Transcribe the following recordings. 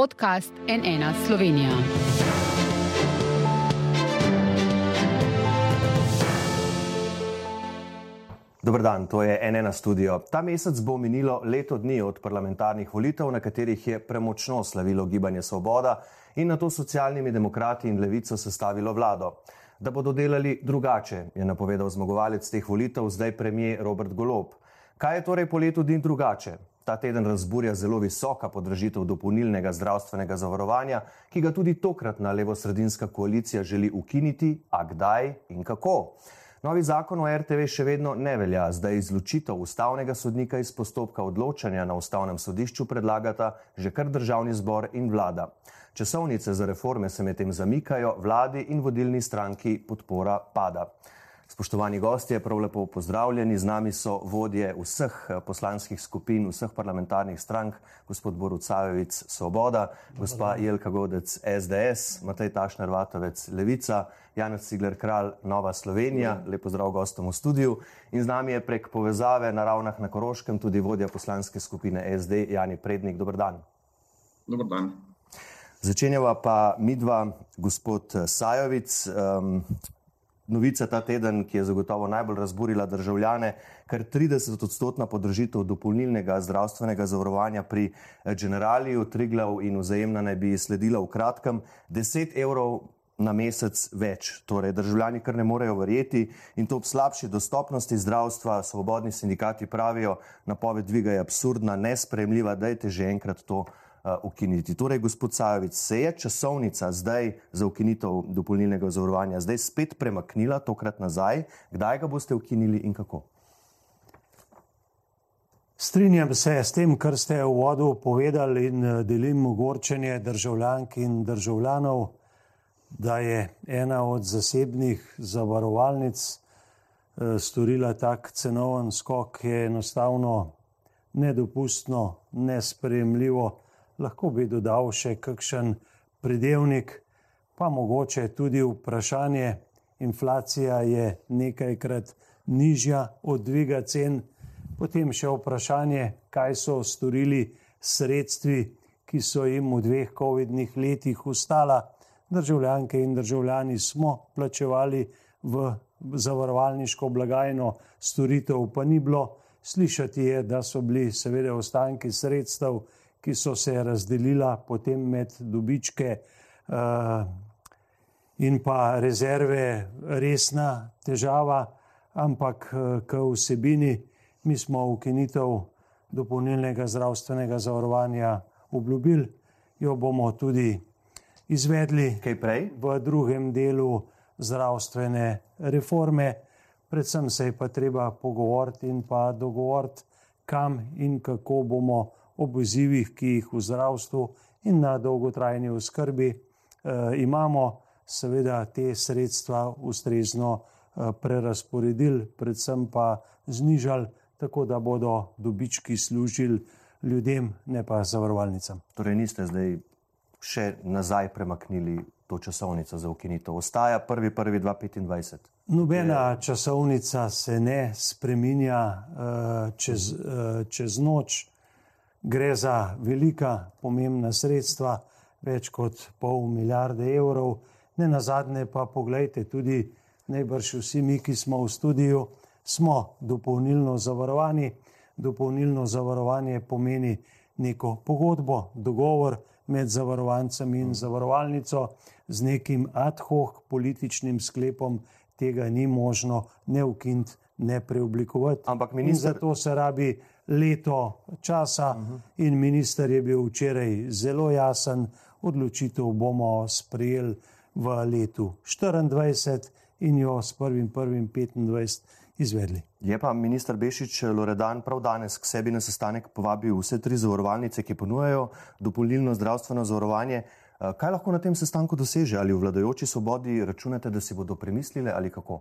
podcast NN Slovenija. Dobr dan, to je NN studio. Ta mesec bo minilo leto dni od parlamentarnih volitev, na katerih je premočno slavilo Gibanje Svoboda in na to socialnimi demokrati in levico sestavilo vlado. Da bodo delali drugače, je napovedal zmagovalec teh volitev, zdaj premijer Robert Golob. Kaj je torej po letu dni drugače? Ta teden razburja zelo visoka podražitev dopolnilnega zdravstvenega zavarovanja, ki ga tudi tokratna levo-sredinska koalicija želi ukiniti, a kdaj in kako. Novi zakon o RTV še vedno ne velja, zdaj izločitev ustavnega sodnika iz postopka odločanja na ustavnem sodišču predlagata že kar državni zbor in vlada. Časovnice za reforme se medtem zamikajo, vladi in vodilni stranki podpora pada. Spoštovani gostje, prav lepo pozdravljeni. Z nami so vodje vseh poslanskih skupin, vseh parlamentarnih strank, gospod Borut Sajovic, Svoboda, gospa Jelka Godec, SDS, Matej Tašner Vatovec, Levica, Janec Cigler Kralj, Nova Slovenija. Lepo zdrav gostom v studiu. In z nami je prek povezave na ravnah na Koroškem tudi vodja poslanske skupine SD, Jani Prednik. Dobr dan. Dobr dan. Začenjava pa midva, gospod Sajovic. Um, novica ta teden, ki je zagotovo najbolj razburila državljane, kar 30 odstotna podražitev dopolnilnega zdravstvenega zavarovanja pri Generaliju, Triglav in vzajemna naj bi sledila v kratkem 10 evrov. Na mesec več. Torej, državljani kar ne morejo verjeti in to ob slabši dostopnosti zdravstva. Svobodni sindikati pravijo, napoved dviga je absurdna, nespremljiva, dajte že enkrat to ukiniti. Torej, gospod Sajovic, se je časovnica zdaj za ukinitev dopolnilnega zavarovanja zdaj spet premaknila, tokrat nazaj, kdaj ga boste ukinili in kako? Strinjam se s tem, kar ste v vodu povedali in delim ogorčenje državljank in državljanov, da je ena od zasebnih zavarovalnic storila tak cenoven skok, ki je enostavno nedopustno, nespremljivo lahko bi dodal še kakšen predelnik, pa mogoče tudi vprašanje. Inflacija je nekajkrat nižja od dviga cen, potem še vprašanje, kaj so storili sredstvi, ki so jim v dveh COVID-nih letih ustala. Državljanke in državljani smo plačevali v zavarovalniško blagajno, storitev pa ni bilo. Slišati je, da so bili seveda ostanki sredstev ki so se razdelila potem med dobičke uh, in pa rezerve, resna težava, ampak uh, k vsebini mi smo ukinitev dopolnilnega zdravstvenega zavarovanja obljubili, jo bomo tudi izvedli v drugem delu zdravstvene reforme. Predvsem se je pa treba pogovoriti in pa dogovoriti, kam in kako bomo ob izzivih, ki jih v zdravstvu in na dolgotrajni oskrbi eh, imamo, seveda te sredstva ustrezno eh, prerasporedili, predvsem pa znižali, tako da bodo dobički služili ljudem, ne pa zavarovalnicam. Torej, niste zdaj še nazaj premaknili to časovnico za ukinitev. Ostaja 1.1.2025. Nobena časovnica se ne spreminja uh, čez, uh, čez noč. Gre za velika, pomembna sredstva, več kot pol milijarde evrov. Ne na zadnje pa pogledajte, tudi najbrž vsi mi, ki smo v studiu, smo dopolnilno zavarovani. Dopolnilno zavarovanje pomeni neko pogodbo, dogovor med zavarovancem in zavarovalnico z nekim ad hoc političnim sklepom. Tega ni možno ne ukiniti, ne preoblikovati. Ampak minister... zato se rabi leto časa uh -huh. in minister je bil včeraj zelo jasen, odločitev bomo sprejeli v letu 2024 in jo s 1.1.25 izvedli. Je pa minister Bešič Loredan prav danes k sebi na sestanek povabil vse tri zavarovalnice, ki ponujajo dopolnilno zdravstveno zavarovanje. Kaj lahko na tem sestanku doseže? Ali v vladajoči svobodi računate, da si bodo premislili ali kako?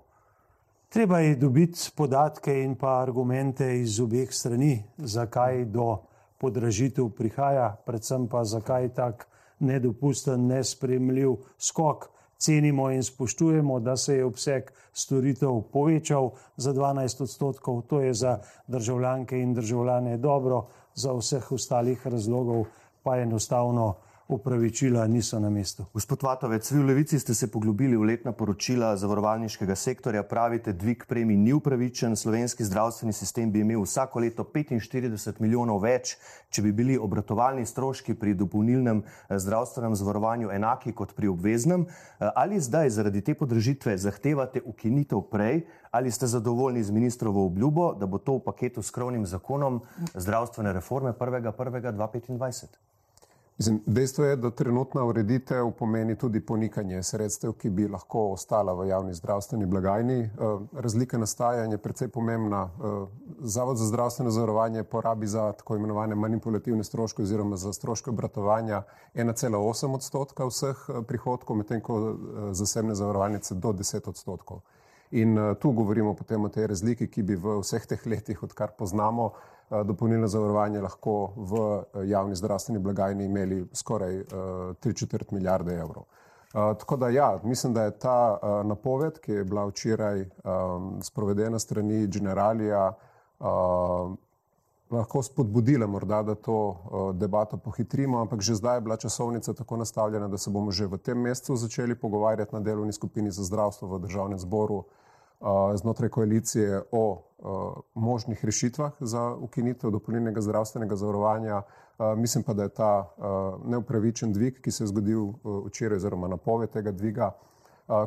Treba je dobiti podatke in pa argumente iz obeh strani, zakaj do podražitev prihaja, predvsem pa zakaj tak nedopusten, nespremljiv skok. Cenimo in spoštujemo, da se je obseg storitev povečal za 12 odstotkov. To je za državljanke in državljane dobro, za vseh ostalih razlogov pa enostavno upravičila niso na mestu. Gospod Vatovec, vi v Levici ste se poglobili v letna poročila zavarovalniškega sektorja. Pravite, dvig premij ni upravičen, slovenski zdravstveni sistem bi imel vsako leto 45 milijonov več, če bi bili obratovalni stroški pri dopolnilnem eh, zdravstvenem zavarovanju enaki kot pri obveznem. Eh, ali zdaj zaradi te podražitve zahtevate ukinitev prej, ali ste zadovoljni z ministrovo obljubo, da bo to v paketu s krovnim zakonom zdravstvene reforme 1.1.2025? Mislim, dejstvo je, da trenutna ureditev pomeni tudi ponikanje sredstev, ki bi lahko ostala v javni zdravstveni blagajni. Eh, razlika nastaja in je precej pomembna. Eh, Zavod za zdravstveno zavarovanje porabi za tako imenovane manipulativne stroške oziroma za stroške obratovanja 1,8 odstotka vseh eh, prihodkov, medtem ko zasebne zavarovalnice do 10 odstotkov. In tu govorimo potem o tej razliki, ki bi v vseh teh letih, odkar poznamo, dopolnilno zavarovanje lahko v eh, javni zdravstveni blagajni imeli skoraj uh, tri četrt milijarde evrov. Tako da ja, mislim, da je ta napoved, ki je bila včeraj um, sprovedena strani generalija, lahko spodbudila morda, da to debato pohitrimo, ampak že zdaj je bila časovnica tako nastavljena, da se bomo že v tem mesecu začeli pogovarjati na delovni skupini za zdravstvo v državnem zboru znotraj koalicije o možnih rešitvah za ukinitev dopolnilnega zdravstvenega zavarovanja. Mislim pa, da je ta neupravičen dvig, ki se je zgodil včeraj, oziroma napoved tega dviga,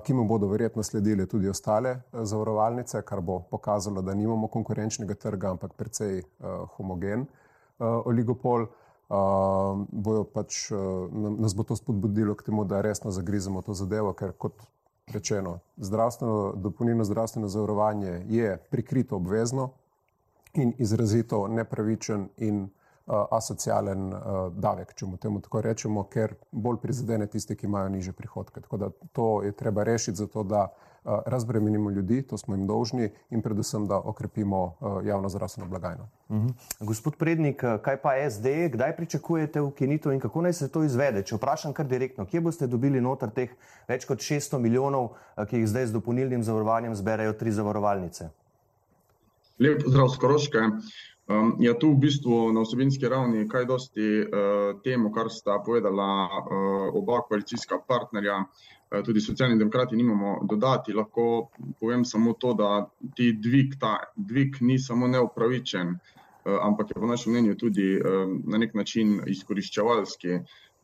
ki mu bodo verjetno sledile tudi ostale zavarovalnice, kar bo pokazalo, da nimamo konkurenčnega trga, ampak precej homogen oligopol. Bojo pač, nas bo to spodbudilo k temu, da resno zagrizemo to zadevo, ker kot rečeno, zdravstveno, dopolnilno zdravstveno zavarovanje je prikrito obvezno in izrazito nepravičen in uh, asocialen uh, davek, če mu temu tako rečemo, ker bolj prizadene tiste, ki imajo niže prihodke. Tako da to je treba rešiti zato, da razbremenimo ljudi, to smo jim dolžni in predvsem, da okrepimo uh, javno zdravstveno blagajno. Mhm. Gospod Prednik, kaj pa SD, kdaj pričakujete ukinitev in kako naj se to izvede? Če vprašam kar direktno, kje boste dobili noter teh več kot 600 milijonov, ki jih zdaj z dopolnilnim zavarovanjem zberajo tri zavarovalnice? Lep pozdrav z Koroške. Um, ja, tu v bistvu na osebinski ravni kaj dosti uh, temu, kar sta povedala uh, oba koalicijska partnerja, uh, tudi socialni demokrati, nimamo dodati. Lahko povem samo to, da ti dvig, ta dvig ni samo neupravičen, uh, ampak je po našem mnenju tudi uh, na nek način izkoriščevalski.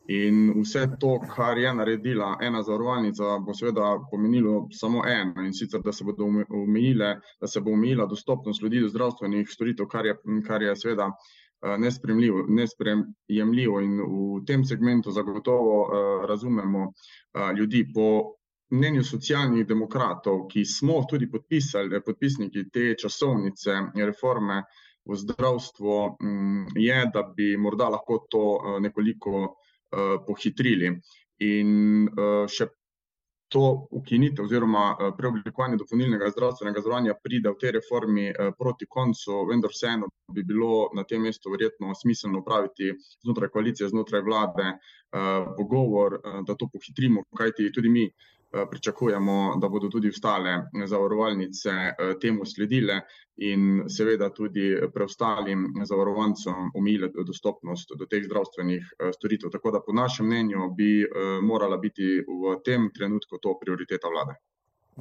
In vse to, kar je naredila ena zavarovalnica, bo seveda pomenilo samo eno in sicer, da se omejile, da se bo omejila dostopnost ljudi do zdravstvenih storitev, kar je, kar je seveda eh, nespremljivo in v tem segmentu zagotovo uh, razumemo uh, ljudi. Po mnenju socialnih demokratov, ki smo tudi podpisali, podpisniki te časovnice reforme v zdravstvu, um, je, da bi morda lahko to nekoliko Eh, pohitrili. In eh, še to ukinitev oziroma eh, preoblikovanje dopolnilnega zdravstvenega zavarovanja pride v tej reformi proti koncu, vendar vseeno bi bilo na tem mestu verjetno smiselno upraviti znotraj koalicije, znotraj vlade pogovor, da to pohitrimo, kajti tudi mi Eh, pričakujemo, da bodo tudi ostale zavarovalnice eh, temu sledile in seveda tudi preostalim zavarovancem omile dostopnost do teh zdravstvenih eh, storitev. Tako da po našem mnenju bi morala biti v tem trenutku to prioriteta vlade.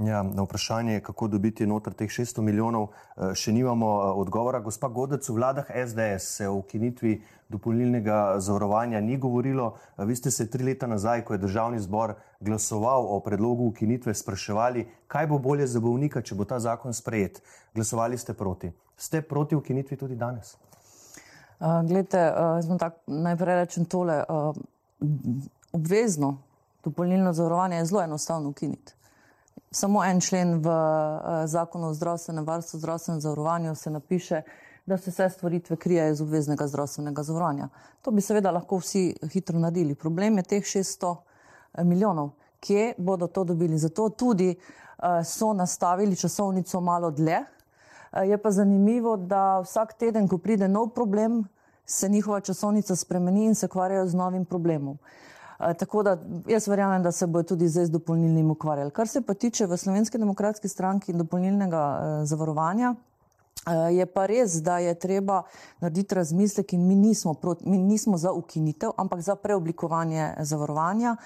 Ja, na vprašanje, kako dobiti noter teh 600 milijonov, eh, še nimamo eh, odgovora. Gospa Godec, v vladah SDS se o ukinitvi dopolnilnega zavarovanja ni govorilo. Eh, vi ste se tri leta nazaj, ko je državni zbor glasoval o predlogu ukinitve, spraševali, kaj bo bolje za bolnika, če bo ta zakon sprejet. Glasovali ste proti. Ste proti ukinitvi tudi danes? Uh, glede, uh, najprej rečem tole. Uh, obvezno dopolnilno zavarovanje je zelo enostavno ukiniti samo en člen v uh, zakonu o zdravstvenem varstvu, zdravstvenem zavarovanju se napiše, da se vse stvaritve krijejo iz obveznega zdravstvenega zavarovanja. To bi seveda lahko vsi hitro naredili. Problem je teh 600 eh, milijonov, kje bodo to dobili. Zato tudi uh, so nastavili časovnico malo dlje. Je pa zanimivo, da vsak teden, ko pride nov problem, se njihova časovnica spremeni in se ukvarjajo z novim problemom. Eh, tako da jaz verjamem, da se bo tudi zdaj z dopolnilnim ukvarjali. Kar se pa tiče v Slovenski demokratski stranki dopolnilnega uh, zavarovanja, Je pa res, da je treba narediti razmislek in mi nismo, proti, mi nismo za ukinitev, ampak za preoblikovanje zavarovanja.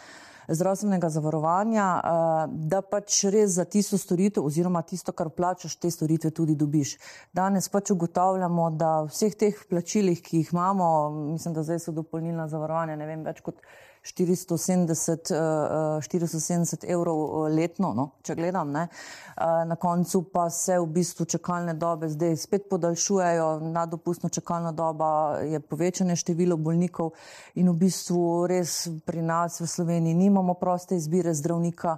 Zdravstvenega zavarovanja, eh, da pač res za tisto storitev oziroma tisto, kar plačaš, te storitve tudi dobiš. Danes pač ugotavljamo, da vseh teh plačilih, ki jih imamo, mislim, da zdaj so dopolnilna zavarovanja, ne vem, več kot 470, 470 eh, evrov eh, letno, no, če gledam. Ne. Eh, na koncu pa se v bistvu čakalne dobe zdaj spet podaljšujejo, nadopustno čakalna doba je povečanje število bolnikov in v bistvu res pri nas v Sloveniji nimamo proste izbire zdravnika,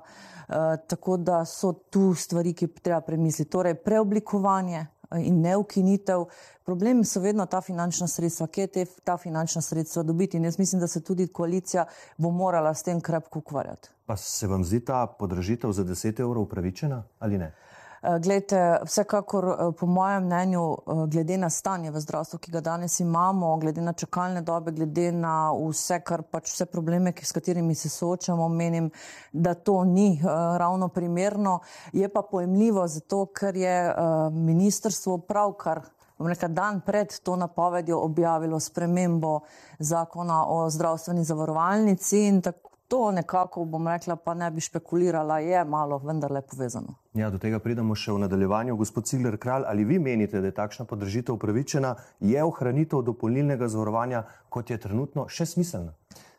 tako da so tu stvari, ki treba premisliti. Torej, preoblikovanje in ne ukinitev. Problem so vedno ta finančna sredstva, kje te ta finančna sredstva dobiti. In jaz mislim, da se tudi koalicija bo morala s tem krepko ukvarjati. Pa se vam zdi ta podražitev za 10 evrov upravičena ali ne? Eh, glejte, vsekakor eh, po mojem mnenju, eh, glede na stanje v zdravstvu, ki ga danes imamo, glede na čakalne dobe, glede na vse, kar pač vse probleme, s katerimi se soočamo, menim, da to ni ravno primerno. Je pa pojemljivo zato, ker je ministrstvo pravkar Nekaj dan pred to napovedjo objavilo spremembo zakona o zdravstveni zavarovalnici in tako to nekako, bom rekla, pa ne bi špekulirala, je malo vendarle povezano. Ja, do tega pridemo še v nadaljevanju. Gospod Cigler Kralj, ali vi menite, da je takšna podržitev upravičena, je ohranitev dopolnilnega zavarovanja, kot je trenutno, še smiselna?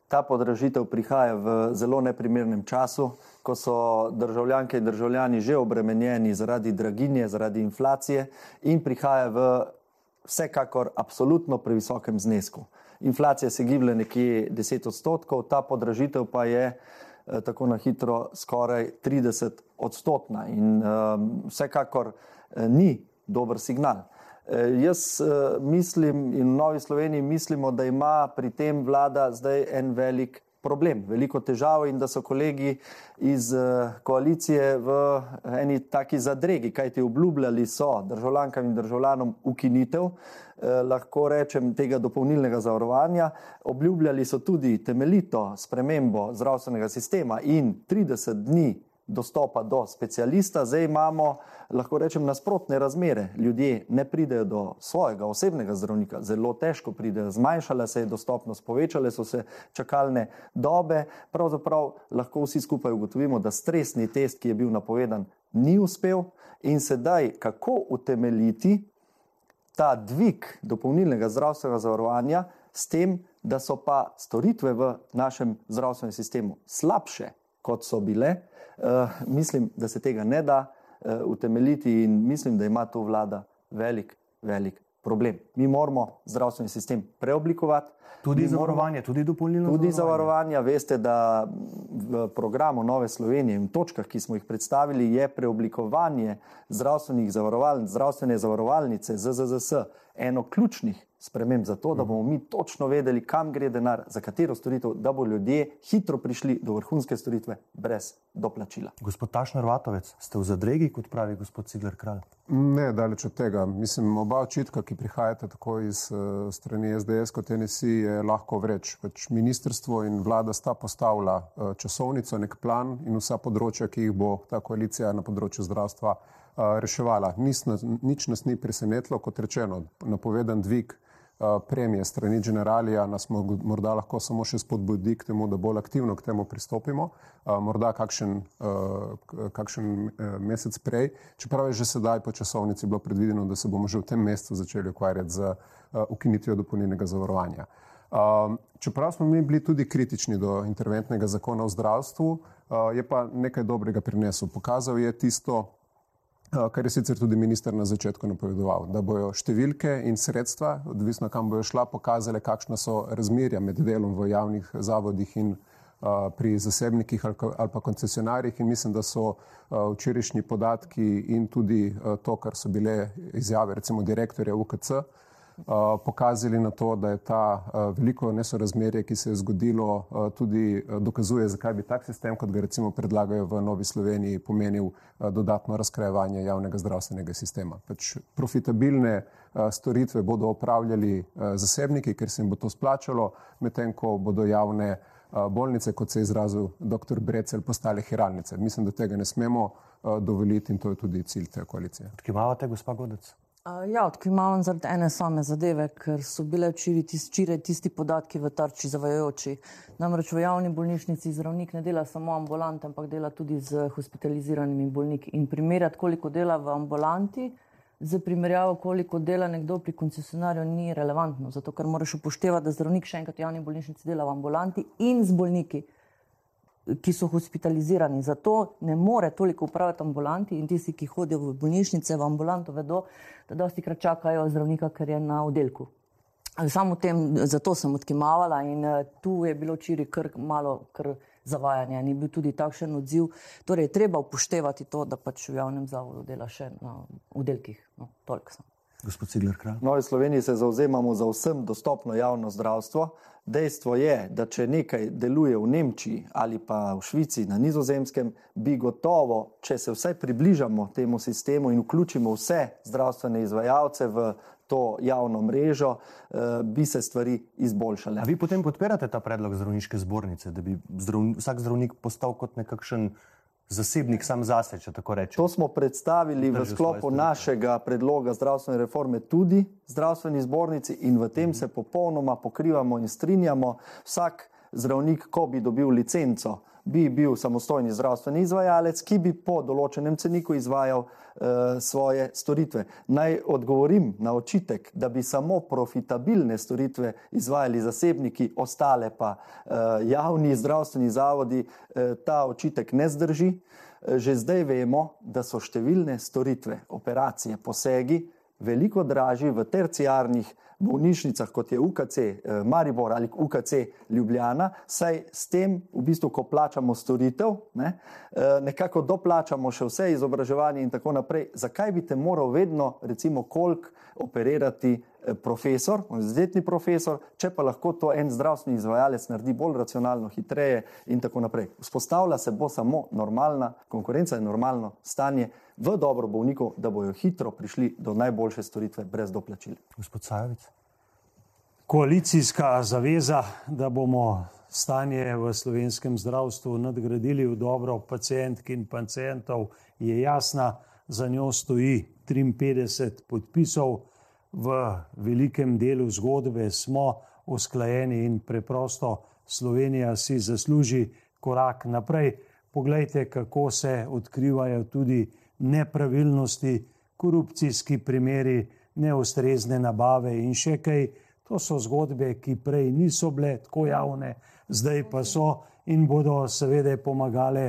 Ta podražitev prihaja v zelo neprimernem času, ko so državljanke in državljani že obremenjeni zaradi draginje, zaradi inflacije in prihaja v vsekakor absolutno previsokem znesku inflacija se giblje nekje 10 odstotkov, ta podražitev pa je eh, tako na hitro skoraj 30 odstotna in um, vsekakor eh, ni dober signal. Eh, jaz mislim in v Novi Sloveniji mislimo, da ima pri tem vlada zdaj en velik problem, veliko težav in da so kolegi iz eh, koalicije v eni taki zadregi, kajti obljubljali so državljankam in državljanom ukinitev, eh, lahko rečem, tega dopolnilnega zavarovanja, obljubljali so tudi temeljito spremembo zdravstvenega sistema in 30 dni dostopa do specialista, zdaj imamo, lahko rečem, nasprotne razmere. Ljudje ne pridejo do svojega osebnega zdravnika, zelo težko pridejo, zmanjšala se je dostopnost, povečale so se čakalne dobe. Pravzaprav lahko vsi skupaj ugotovimo, da stresni test, ki je bil napovedan, ni uspel in sedaj kako utemeljiti ta dvig dopolnilnega zdravstvenega zavarovanja s tem, da so pa storitve v našem zdravstvenem sistemu slabše, kot so bile, mislim, da se tega ne da uh, utemeljiti in mislim, da ima tu vlada velik, velik problem. Mi moramo zdravstveni sistem preoblikovati. Tudi zavarovanje, tudi dopolnilno. Tudi zavarovanje. Veste, da v programu Nove Slovenije in točkah, ki smo jih predstavili, je preoblikovanje zdravstvenih zavarovalnic, zdravstvene zavarovalnice ZZZS eno ključnih sprememb za to, da bomo mi točno vedeli, kam gre denar, za katero storitev, da bo ljudje hitro prišli do vrhunske storitve brez doplačila. Gospod Tašner Vatovec, ste v zadregi, kot pravi gospod Cigler Kralj? Ne, daleč od tega. Mislim, oba očitka, ki prihajata tako iz uh, strani SDS kot NSI, je lahko vreč. Pač ministrstvo in vlada sta postavila uh, časovnico, nek plan in vsa področja, ki jih bo ta koalicija na področju zdravstva uh, reševala. Nis, nič nas ni presenetilo, kot rečeno, napovedan dvig premije strani generalija nas morda lahko samo še spodbudi k temu, da bolj aktivno k temu pristopimo, eh, morda kakšen, eh, kakšen mesec prej, čeprav je že sedaj po časovnici bilo predvideno, da se bomo že v tem mesecu začeli ukvarjati z ukinitvijo dopolnilnega zavarovanja. Čeprav smo mi bili tudi kritični do interventnega zakona o zdravstvu, je pa nekaj dobrega prinesel. Pokazal je tisto, Eh, kar je sicer tudi minister na začetku napovedoval, da bojo številke in sredstva, odvisno kam bojo šla, pokazale, kakšna so razmerja med delom v javnih zavodih in uh, pri zasebnikih ali, ali pa koncesionarjih. In mislim, da so uh, včerajšnji podatki in tudi uh, to, kar so bile izjave recimo direktorja UKC, pokazali na to, da je ta veliko nesorazmerje, ki se je zgodilo, tudi dokazuje, zakaj bi tak sistem, kot ga recimo predlagajo v Novi Sloveniji, pomenil dodatno razkrajevanje javnega zdravstvenega sistema. Pač profitabilne storitve bodo opravljali zasebniki, ker se jim bo to splačalo, medtem ko bodo javne bolnice, kot se je izrazil dr. Brecel, postale hiralnice. Mislim, da tega ne smemo dovoliti in to je tudi cilj te koalicije. Odkimavate, gospa Godec? Ja, odkrimavam zaradi ene same zadeve, ker so bile včeraj tisti podatki v tarči zavajajoči. Namreč v javni bolnišnici zdravnik ne dela samo ambulant, ampak dela tudi z hospitaliziranimi bolniki. In primerjati, koliko dela v ambulanti, z primerjavo, koliko dela nekdo pri koncesionarju, ni relevantno. Zato, ker moraš upoštevati, da zdravnik še enkrat v javni bolnišnici dela v ambulanti in z bolniki ki so hospitalizirani. Zato ne more toliko upravljati ambulanti in tisti, ki hodijo v bolnišnice, v ambulanto, vedo, da dosti krat čakajo zdravnika, ker je na oddelku. Samo tem, zato sem odkimavala in uh, tu je bilo včeraj kar malo kar zavajanja, ni bil tudi takšen odziv. Torej, treba upoštevati to, da pač v javnem zavodu dela še na oddelkih. No, toliko sem. Gospod Cigler, kraj. V Sloveniji se zauzemamo za vsem dostopno javno zdravstvo. Dejstvo je, da če nekaj deluje v Nemčiji ali pa v Švici, na nizozemskem, bi gotovo, če se vsaj približamo temu sistemu in vključimo vse zdravstvene izvajalce v to javno mrežo, eh, bi se stvari izboljšale. A vi potem podpirate ta predlog zdravniške zbornice, da bi zdravni, vsak zdravnik postal kot nekakšen zasebnik sam zase, če tako rečem. To smo predstavili v sklopu našega predloga zdravstvene reforme tudi zdravstveni zbornici in v tem se popolnoma pokrivamo in strinjamo. Vsak zdravnik, ko bi dobil licenco, bi bil samostojni zdravstveni izvajalec, ki bi po določenem ceniku izvajal svoje storitve. Naj odgovorim na očitek, da bi samo profitabilne storitve izvajali zasebniki, ostale pa uh, javni zdravstveni zavodi, uh, ta očitek ne zdrži. Že zdaj vemo, da so številne storitve, operacije, posegi veliko dražji v terciarnih bolnišnicah, kot je UKC eh, Maribor ali UKC Ljubljana, saj s tem, v bistvu, ko plačamo storitev, ne, eh, nekako doplačamo še vse izobraževanje in tako naprej. Zakaj bi te moral vedno, recimo, koliko operirati eh, profesor, univerzitetni profesor, če pa lahko to en zdravstveni izvajalec naredi bolj racionalno, hitreje in tako naprej. Vzpostavlja se bo samo normalna konkurenca in normalno stanje v dobro bolnikov, da bojo hitro prišli do najboljše storitve brez doplačil. Gospod Sajovic. Koalicijska zaveza, da bomo stanje v slovenskem zdravstvu nadgradili v dobro pacijentk in pacijentov, je jasna. Za njo stoji 53 podpisov. V velikem delu zgodbe smo usklajeni in preprosto Slovenija si zasluži korak naprej. Poglejte, kako se odkrivajo tudi nepravilnosti, korupcijski primeri, neustrezne nabave in še kaj. To so zgodbe, ki prej niso bile tako javne, zdaj pa so in bodo seveda pomagale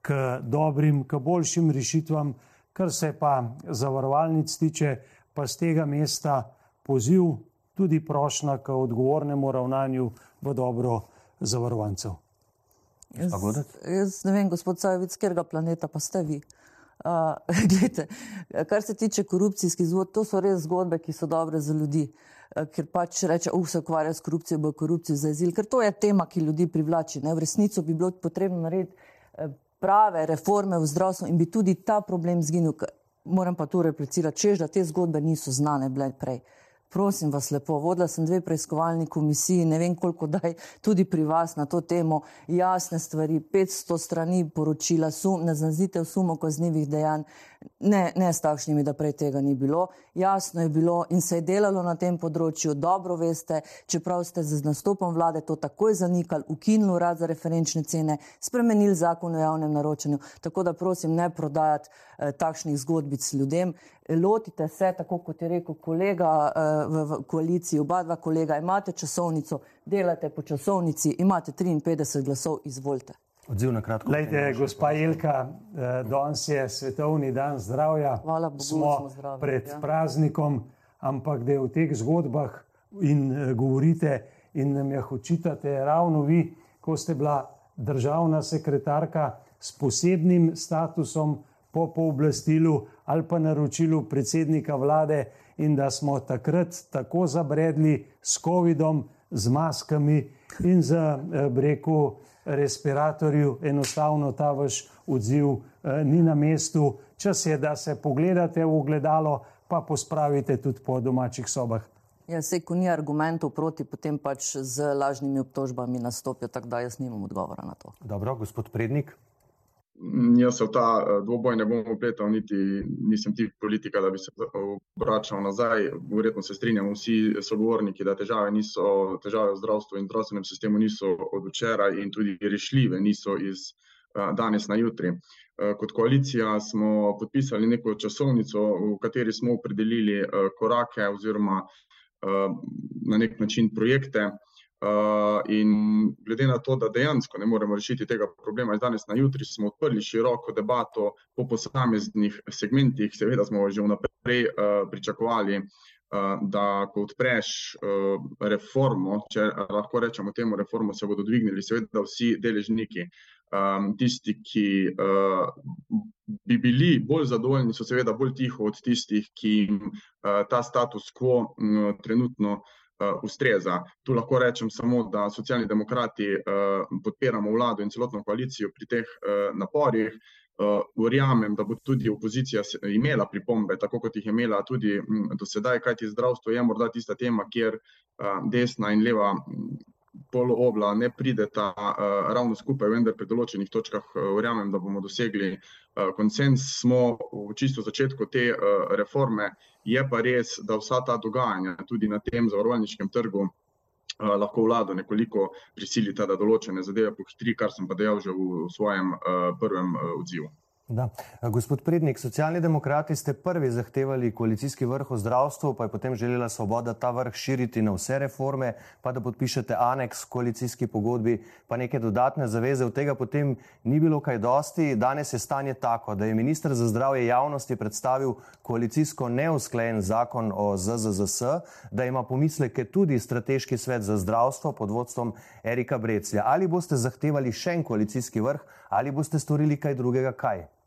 k dobrim, k boljšim rešitvam, kar se pa zavarovalnic tiče, pa z tega mesta poziv tudi prošnja k odgovornemu ravnanju v dobro zavarovancev. Jaz, jaz ne vem, gospod Sajovic, katerega planeta pa ste vi. Uh, glede, kar se tiče korupcijskih zgodb, to so res zgodbe, ki so dobre za ljudi. Uh, ker pač reče, uf, se ukvarja s korupcijo, bo korupcijo za azil, ker to je tema, ki ljudi privlači. Ne? V resnici bi bilo potrebno narediti eh, prave reforme v zdravstvu in bi tudi ta problem zginil. Moram pa tu replicirati, čež, da te zgodbe niso znane bile prej. Uh, Prosim vas lepo, vodila sem dve preiskovalni komisiji, ne vem koliko daj tudi pri vas na to temo, jasne stvari, 500 strani poročila, sum, naznanitev sumo kaznjivih dejanj, ne, ne s takšnimi, da prej tega ni bilo. Jasno je bilo in se je delalo na tem področju, dobro veste, čeprav ste z nastopom vlade to takoj zanikali, ukinili urad za referenčne cene, spremenili zakon o javnem naročanju. Tako da prosim, ne prodajati eh, takšnih zgodbic ljudem. Lotite se, tako kot je rekel kolega eh, v, v koaliciji, oba dva kolega, imate časovnico, delate po časovnici, imate 53 glasov, izvolite. Odziv na kratko. Lejte, gospa Ilka, eh, danes je svetovni dan zdravja. Hvala Bogu, smo zdravi, pred ja. praznikom, ampak da je v teh zgodbah in uh, govorite in nam jih očitate ravno vi, ko ste bila državna sekretarka s posebnim statusom po pooblastilu ali pa naročilu predsednika vlade in da smo takrat tako zabredli s COVID-om, z maskami in z uh, breku respiratorju, enostavno ta vaš odziv eh, ni na mestu. Čas je, da se pogledate v ogledalo, pa pospravite tudi po domačih sobah. Ja, se, ko ni argumentov proti, potem pač z lažnimi obtožbami nastopijo, tako da jaz nimam odgovora na to. Dobro, gospod Prednik. Jaz se v ta dvoboj ne bom upletal, niti nisem tip politika, da bi se obračal nazaj. Verjetno se strinjamo vsi sogovorniki, da težave, niso, težave v zdravstvu in zdravstvenem sistemu niso od včeraj in tudi rešljive niso iz danes na jutri. Kot koalicija smo podpisali neko časovnico, v kateri smo opredelili korake oziroma na nek način projekte, Uh, in glede na to, da dejansko ne moremo rešiti tega problema iz danes na jutri, smo odprli široko debato po posameznih segmentih. Seveda smo že vnaprej uh, pričakovali, uh, da ko odpreš uh, reformo, če lahko rečemo temu reformo, se bodo dvignili seveda vsi deležniki. Um, tisti, ki uh, bi bili bolj zadovoljni, so seveda bolj tiho od tistih, ki jim uh, ta status quo um, trenutno uh, uh, ustreza. Tu lahko rečem samo, da socialni demokrati uh, podpiramo vlado in celotno koalicijo pri teh uh, naporih. Uh, verjamem, da bo tudi opozicija imela pripombe, tako kot jih je imela tudi m, do sedaj, kajti zdravstvo je morda tista tema, kjer uh, desna in leva poloobla ne prideta uh, ravno skupaj, vendar pri določenih točkah uh, verjamem, da bomo dosegli uh, konsens. Smo v čisto začetku te uh, reforme, je pa res, da vsa ta dogajanja tudi na tem zavarovalniškem trgu uh, lahko vlado nekoliko prisilita, da določene zadeve pohitri, kar sem pa dejal že v svojem uh, prvem uh, odzivu. Da. Gospod Prednik, socialni demokrati ste prvi zahtevali koalicijski vrh o zdravstvu, pa je potem želela svoboda ta vrh širiti na vse reforme, pa da podpišete aneks koalicijski pogodbi, pa neke dodatne zaveze. Od tega potem ni bilo kaj dosti. Danes je stanje tako, da je ministr za zdravje javnosti predstavil koalicijsko neusklajen zakon o ZZZS, da ima pomisleke tudi strateški svet za zdravstvo pod vodstvom Erika Breclja. Ali boste zahtevali še en koalicijski vrh ali boste storili kaj drugega? Kaj?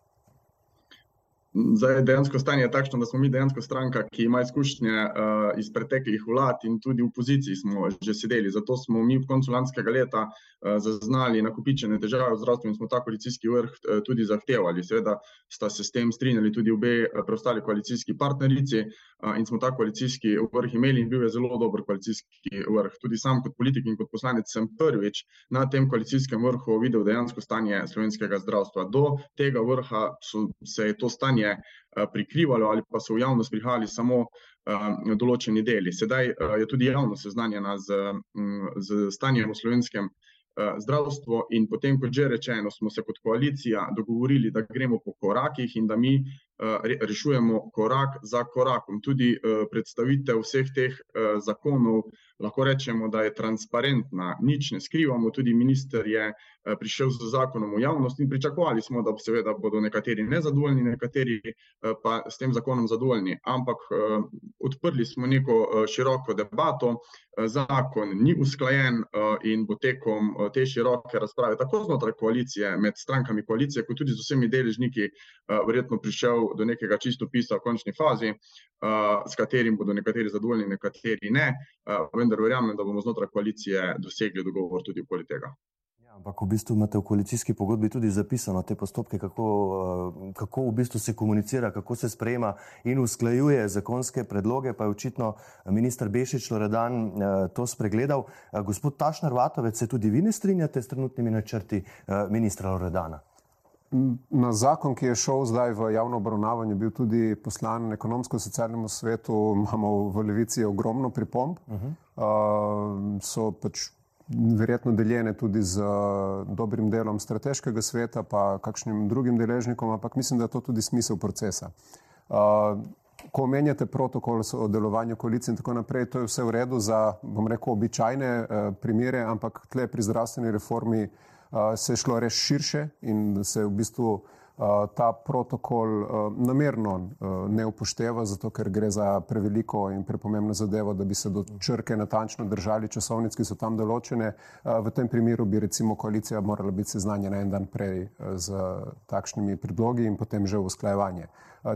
Zdaj, dejansko stanje je takšno, da smo mi dejansko stranka, ki ima izkušnje uh, iz preteklih vlad in tudi v opoziciji smo že sedeli. Zato smo mi v koncu lanskega leta uh, zaznali nakupičene težave v zdravstvu in smo ta koalicijski vrh uh, tudi zahtevali. Seveda sta se s tem strinjali tudi obe uh, preostali koalicijski partnerici uh, in smo ta koalicijski vrh imeli in bil je zelo dober koalicijski vrh. Tudi sam kot politik in kot poslanec sem prvič na tem koalicijskem vrhu videl dejansko stanje slovenskega zdravstva. Do tega vrha so, se je to stanje stanje eh, prikrivalo ali pa so v javnost prihajali samo eh, določeni deli. Sedaj eh, je tudi javnost seznanjena z, mm, z stanjem v slovenskem zdravstvu in potem, kot že rečeno, smo se kot koalicija dogovorili, da gremo po korakih in da mi rešujemo korak za korakom. Tudi predstavitev vseh teh zakonov lahko rečemo, da je transparentna, nič ne skrivamo. Tudi minister je eh, prišel z zakonom v javnost in pričakovali smo, da seveda bodo nekateri nezadovoljni, nekateri eh, pa s tem zakonom zadovoljni. Ampak eh, odprli smo neko široko debato, zakon ni usklajen in bo tekom te široke razprave, tako znotraj koalicije, med strankami koalicije, kot tudi z vsemi deležniki, verjetno prišel do nekega čistopisa v končni fazi, s katerim bodo nekateri zadovoljni, nekateri ne vendar verjamem, da bomo znotraj koalicije dosegli dogovor tudi okoli tega. Ja, ampak v bistvu imate v koalicijski pogodbi tudi zapisano te postopke, kako, eh, kako v bistvu se komunicira, kako se sprejema in usklajuje zakonske predloge, pa je očitno minister Bešič Loredan to spregledal. Gospod Tašnar Vatovec, se tudi vi ne strinjate s trenutnimi načrti ministra Loredana? Na zakon, ki je šel zdaj v javno obravnavo, je bil tudi poslan ekonomsko-socialnemu svetu, imamo v Levici ogromno pripomb. Uh -huh. uh, so pač verjetno deljene tudi z uh, dobrim delom strateškega sveta, pa kakšnim drugim deležnikom, ampak mislim, da je to tudi smisel procesa. Uh, ko omenjate protokol o delovanju koalicije in tako naprej, to je vse v redu za, bom rekel, običajne uh, primere, ampak tle pri zdravstveni reformi se je šlo res širše in se v bistvu ta protokol namerno ne upošteva, zato ker gre za preveliko in prepomembno zadevo, da bi se do črke natančno držali časovnic, ki so tam določene. V tem primeru bi recimo koalicija morala biti seznanjena en dan prej z takšnimi predlogi in potem že v usklajevanje.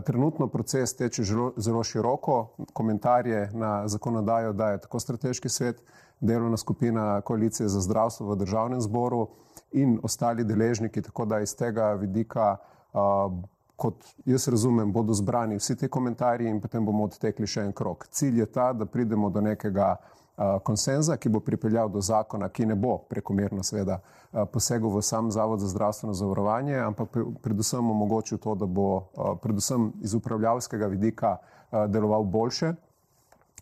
Trenutno proces teče zelo široko, komentarje na zakonodajo daje tako strateški svet, delovna skupina koalicije za zdravstvo v državnem zboru in ostali deležniki, tako da iz tega vidika, kot jaz razumem, bodo zbrani vsi ti komentarji in potem bomo odtekli še en krok. Cilj je ta, da pridemo do nekega konsenza, ki bo pripeljal do zakona, ki ne bo prekomerno seveda posegel v sam Zavod za zdravstveno zavarovanje, ampak predvsem omogočil to, da bo predvsem iz upravljavskega vidika deloval boljše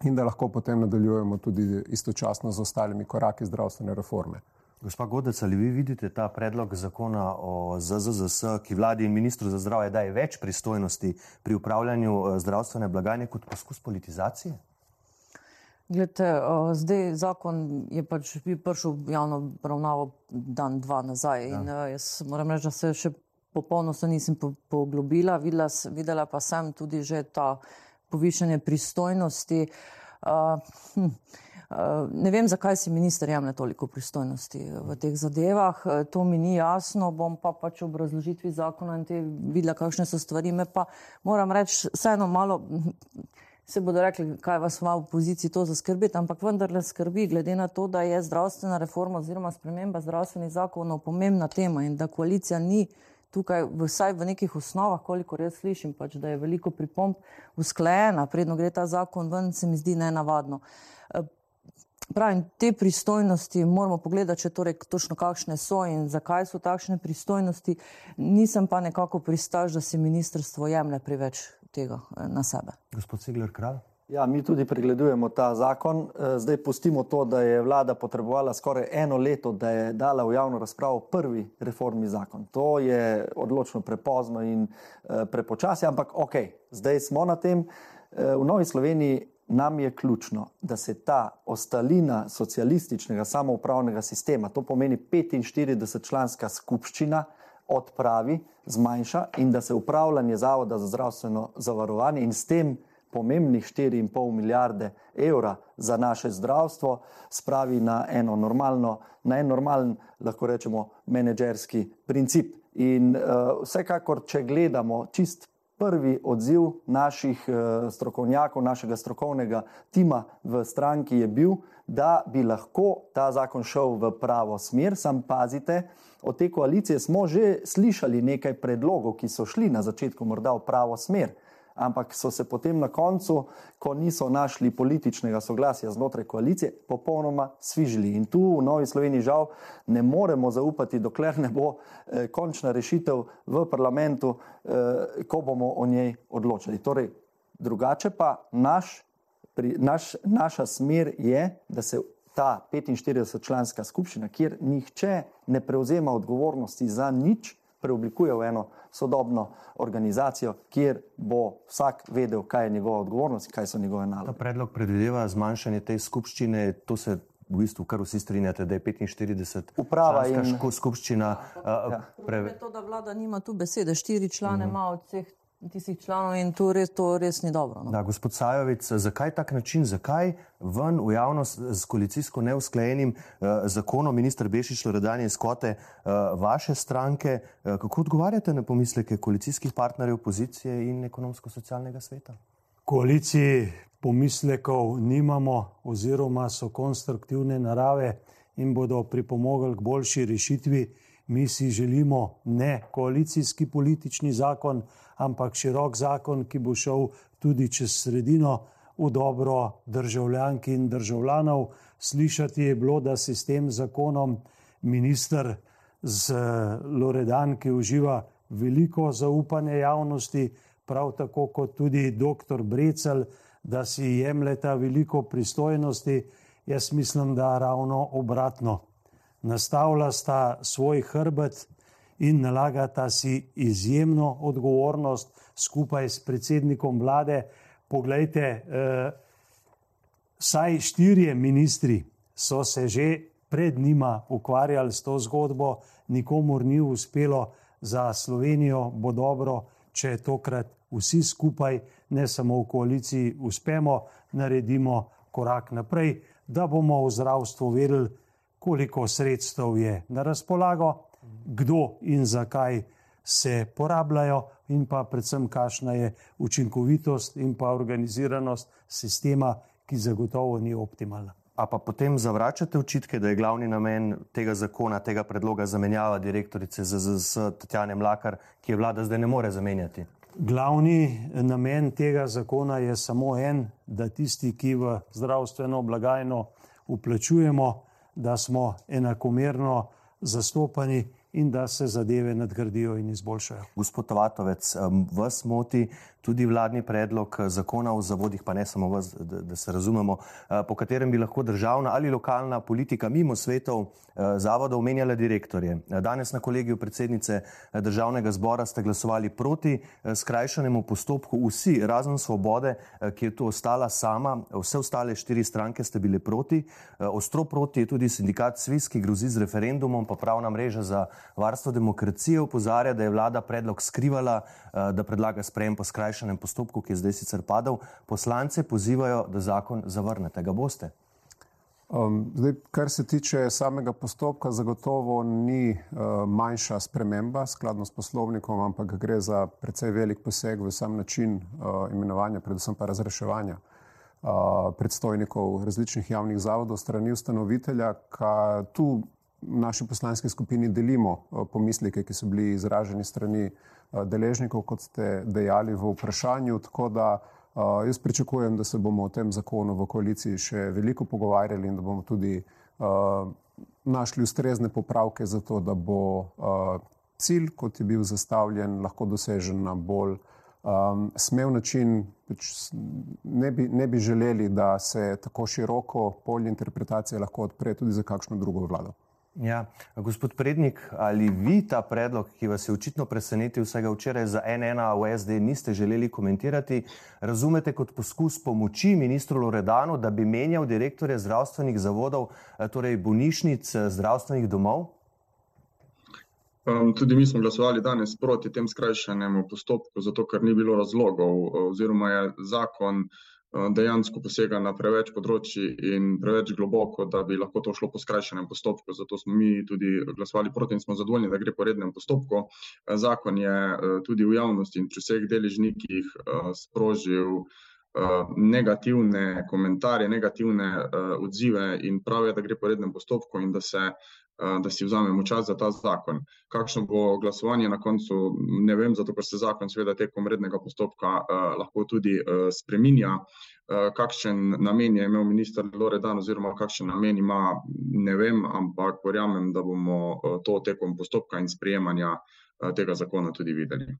in da lahko potem nadaljujemo tudi istočasno z ostalimi koraki zdravstvene reforme. Gospa Godec, ali vi vidite ta predlog zakona o ZZZS, ki vladi in ministru za zdravje daje več pristojnosti pri upravljanju zdravstvene blagajne kot poskus politizacije? Glede, zdaj zakon je pač prišel v javno obravnavo dan, dva nazaj ja. in jaz moram reči, da se še popolno se nisem poglobila, videla, videla pa sem tudi že ta povišanje pristojnosti. Uh, hm, ne vem, zakaj si minister jemlje toliko pristojnosti v teh zadevah, to mi ni jasno, bom pa pač v obrazložitvi zakona in te videla, kakšne so stvari. Me pa moram reči, vseeno malo se bodo rekli, kaj vas ima v poziciji to zaskrbeti, ampak vendarle skrbi, glede na to, da je zdravstvena reforma oziroma sprememba zdravstvenih zakonov pomembna tema in da koalicija ni tukaj, vsaj v nekih osnovah, koliko jaz slišim, pač, da je veliko pripomp usklajena, predno gre ta zakon ven, se mi zdi nenavadno. Pravim, te pristojnosti moramo pogledati, če torej točno kakšne so in zakaj so takšne pristojnosti. Nisem pa nekako pristaž, da se ministrstvo jemlje preveč tega eh, na sebe. Gospod Segler Kralj. Ja, mi tudi pregledujemo ta zakon. Eh, zdaj pustimo to, da je vlada potrebovala skoraj eno leto, da je dala v javno razpravo prvi reformni zakon. To je odločno prepozno in eh, prepočasi, ampak ok, zdaj smo na tem. V Novi Sloveniji nam je ključno, da se ta ostalina socialističnega samoupravnega sistema, to pomeni 45-članska skupščina, odpravi, zmanjša in da se upravljanje Zavoda za zdravstveno zavarovanje in s tem pomembnih 4,5 milijarde evra za naše zdravstvo spravi na eno normalno, na en normalen, lahko rečemo, menedžerski princip. In uh, vsekakor, če gledamo čist prvi odziv naših uh, strokovnjakov, našega strokovnega tima v stranki je bil, da bi lahko ta zakon šel v pravo smer, sam pazite, od te koalicije smo že slišali nekaj predlogov, ki so šli na začetku morda v pravo smer, ampak so se potem na koncu, ko niso našli političnega soglasja znotraj koalicije, popolnoma svižili. In tu v Novi Sloveniji žal ne moremo zaupati, dokler ne bo eh, končna rešitev v parlamentu, eh, ko bomo o njej odločili. Torej, drugače pa naš, pri, naš, naša smer je, da se ta 45-članska skupščina, kjer nihče ne prevzema odgovornosti za nič, preoblikuje v eno sodobno organizacijo, kjer bo vsak vedel, kaj je njegova odgovornost in kaj so njegove naloge. Ta predlog predvideva zmanjšanje te skupščine, to se v bistvu kar vsi strinjate, da je 45 uprava in skupščina. Ja. Pre... To, da vlada nima tu besede, štiri člane ima uh -huh. od vseh tistih članov in to res, to res ni dobro. No? Da, gospod Sajovic, zakaj tak način, zakaj ven v javnost z koalicijsko neusklajenim uh, zakonom, ministr Bešič, Loredanje iz Kote, uh, vaše stranke, uh, kako odgovarjate na pomisleke koalicijskih partnerjev opozicije in ekonomsko-socialnega sveta? Koaliciji pomislekov nimamo oziroma so konstruktivne narave in bodo pripomogli k boljši rešitvi. Mi si želimo ne koalicijski politični zakon, ampak širok zakon, ki bo šel tudi čez sredino v dobro državljank in državljanov. Slišati je bilo, da se s tem zakonom minister z Loredan, ki uživa veliko zaupanje javnosti, prav tako kot tudi dr. Brecel, da si jemljeta veliko pristojnosti. Jaz mislim, da ravno obratno. Nastavlja sta svoj hrbet in nalagata si izjemno odgovornost skupaj s predsednikom vlade. Poglejte, eh, saj štirje ministri so se že pred njima ukvarjali s to zgodbo, nikomor ni uspelo, za Slovenijo bo dobro, če tokrat vsi skupaj, ne samo v koaliciji, uspemo, naredimo korak naprej, da bomo v zdravstvu vedeli, koliko sredstev je na razpolago, kdo in zakaj se porabljajo, in pa predvsem, kakšna je učinkovitost in pa organiziranost sistema, ki zagotovo ni optimalna. A pa potem zavračate očitke, da je glavni namen tega zakona, tega predloga zamenjava direktorice ZZS Tatjane Mlakar, ki je vlada zdaj ne more zamenjati? Glavni namen tega zakona je samo en, da tisti, ki v zdravstveno blagajno uplačujemo, da smo enakomerno zastopani in da se zadeve nadgradijo in izboljšajo. Gospod Tovatovec, vas moti tudi vladni predlog zakona o zavodih, pa ne samo vas, da, da se razumemo, eh, po katerem bi lahko državna ali lokalna politika mimo svetov eh, zavodov menjala direktorje. Danes na kolegiju predsednice eh, državnega zbora ste glasovali proti skrajšanemu postopku vsi, razen svobode, ki je tu ostala sama, vse ostale štiri stranke ste bile proti. Ostro proti je tudi sindikat Svis, ki grozi z referendumom, pa pravna mreža za varstvo demokracije upozarja, da je vlada predlog skrivala, da predlaga sprejem po skrajšanem skrajšanem postopku, ki je zdaj sicer padel, poslance pozivajo, da zakon zavrnete. Ga boste? Um, zdaj, kar se tiče samega postopka, zagotovo ni uh, manjša sprememba skladno s poslovnikom, ampak gre za precej velik poseg v sam način uh, imenovanja, predvsem pa razreševanja uh, predstojnikov različnih javnih zavodov strani ustanovitelja. Tu v naši poslanski skupini delimo uh, pomisleke, ki so bili izraženi strani Eh, deležnikov, kot ste dejali v vprašanju. Tako da uh, jaz pričakujem, da se bomo o tem zakonu v koaliciji še veliko pogovarjali in da bomo tudi našli ustrezne popravke za to, da bo cilj, kot je bil zastavljen, lahko dosežen na bolj um, smev način. Pač ne bi, ne bi želeli, da se tako široko polje interpretacije lahko odpre tudi za kakšno drugo vlado. Ja, gospod Prednik, ali vi ta predlog, ki vas je očitno presenetil vsega včeraj za NN v SD, niste želeli komentirati, razumete kot poskus pomoči ministru Loredanu, da bi menjal direktorje zdravstvenih zavodov, eh, torej bolnišnic, eh, zdravstvenih domov? Um, tudi mi smo glasovali danes proti tem skrajšanemu postopku, zato ker ni bilo razlogov oziroma je zakon Eh, dejansko posega na preveč področji in preveč globoko, da bi lahko to šlo po skrajšenem postopku. Zato smo mi tudi glasovali proti in smo zadovoljni, da gre po rednem postopku. Eh, zakon je eh, tudi v javnosti in pri vseh deležnikih sprožil negativne komentarje, negativne odzive in prav je, da gre po rednem postopku in da se da si vzamemo čas za ta zakon. Kakšno bo glasovanje na koncu, ne vem, zato ker se zakon seveda tekom rednega postopka uh, lahko tudi uh, spreminja. Uh, kakšen namen je imel minister Loredan oziroma kakšen namen ima, ne vem, ampak verjamem, da bomo uh, to tekom postopka in sprejemanja uh, tega zakona tudi videli.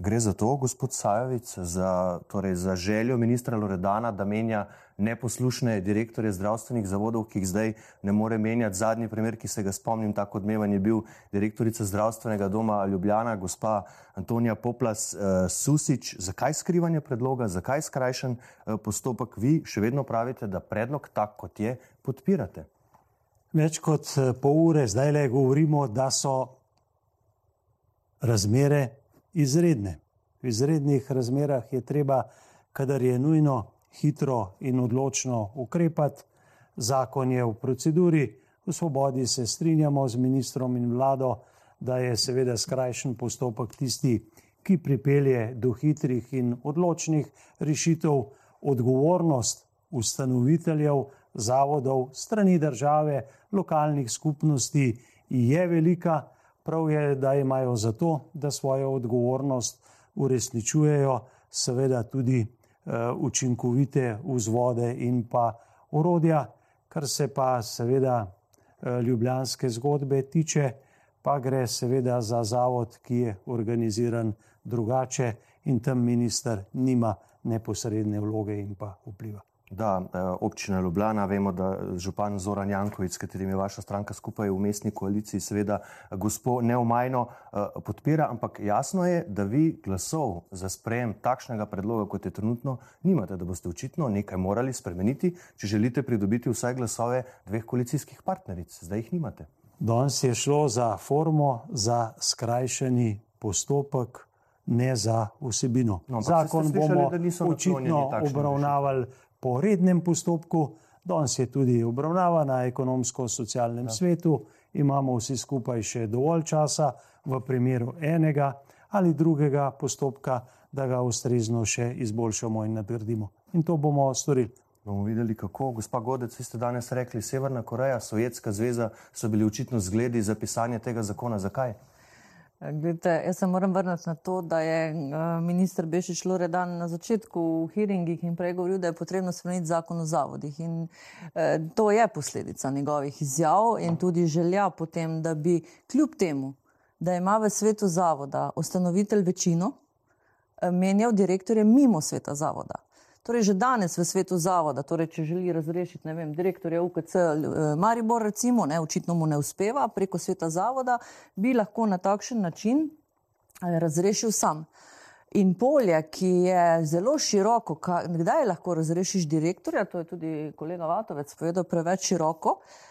Gre za to, gospod Sajovic, za, torej za željo ministra Loredana, da menja neposlušne direktorje zdravstvenih zavodov, ki jih zdaj ne more menjati. Zadnji primer, ki se ga spomnim, tako odmevan je bil direktorica zdravstvenega doma Ljubljana, gospa Antonija Poplas uh, Susič. Zakaj skrivanje predloga, zakaj skrajšen uh, postopek? Vi še vedno pravite, da predlog tak, kot je, podpirate. Več kot eh, pol ure zdaj le govorimo, da so razmere izredne. V izrednih razmerah je treba, kadar je nujno, hitro in odločno ukrepati. Zakon je v proceduri, v svobodi se strinjamo z ministrom in vlado, da je seveda skrajšen postopek tisti, ki pripelje do hitrih in odločnih rešitev, odgovornost ustanoviteljev zavodov, strani države, lokalnih skupnosti je velika prav je, da imajo za to, da svojo odgovornost uresničujejo, seveda tudi uh, učinkovite vzvode in pa urodja, kar se pa seveda uh, ljubljanske zgodbe tiče, pa gre seveda za zavod, ki je organiziran drugače in tam minister nima neposredne vloge in pa vpliva. Da, eh, občina Ljubljana, vemo, da župan Zoran Jankovic, s katerim je vaša stranka skupaj v mestni koaliciji, seveda gospod neomajno eh, podpira, ampak jasno je, da vi glasov za sprejem takšnega predloga, kot je trenutno, nimate, da boste očitno nekaj morali spremeniti, če želite pridobiti vsaj glasove dveh koalicijskih partneric. Zdaj jih nimate. Danes je šlo za formo, za skrajšani postopek, ne za vsebino. No, Zakon bomo očitno obravnavali po rednem postopku, danes je tudi obravnava na ekonomsko-socialnem ja. svetu, imamo vsi skupaj še dovolj časa v primeru enega ali drugega postopka, da ga ustrezno še izboljšamo in nadgradimo. In to bomo storili. Bomo videli, kako. Gospa Godec, vi ste danes rekli, Severna Koreja, Sovjetska zveza so bili očitno zgledi za pisanje tega zakona. Zakaj? Glede, jaz se moram vrniti na to, da je minister Bešič Loredan na začetku v hearingih in prej govoril, da je potrebno spremeniti zakon o zavodih. In eh, to je posledica njegovih izjav in tudi želja potem, da bi kljub temu, da ima v svetu zavoda ustanovitelj večino, eh, menjal direktorje mimo sveta zavoda. Torej, že danes v svetu zavoda, torej, če želi razrešiti vem, direktorja UKC eh, Maribor, recimo, ne, očitno mu ne uspeva preko sveta zavoda, bi lahko na takšen način eh, razrešil sam. In polje, ki je zelo široko, kdaj lahko razrešiš direktorja, to je tudi kolega Vatovec povedal, preveč široko. Eh,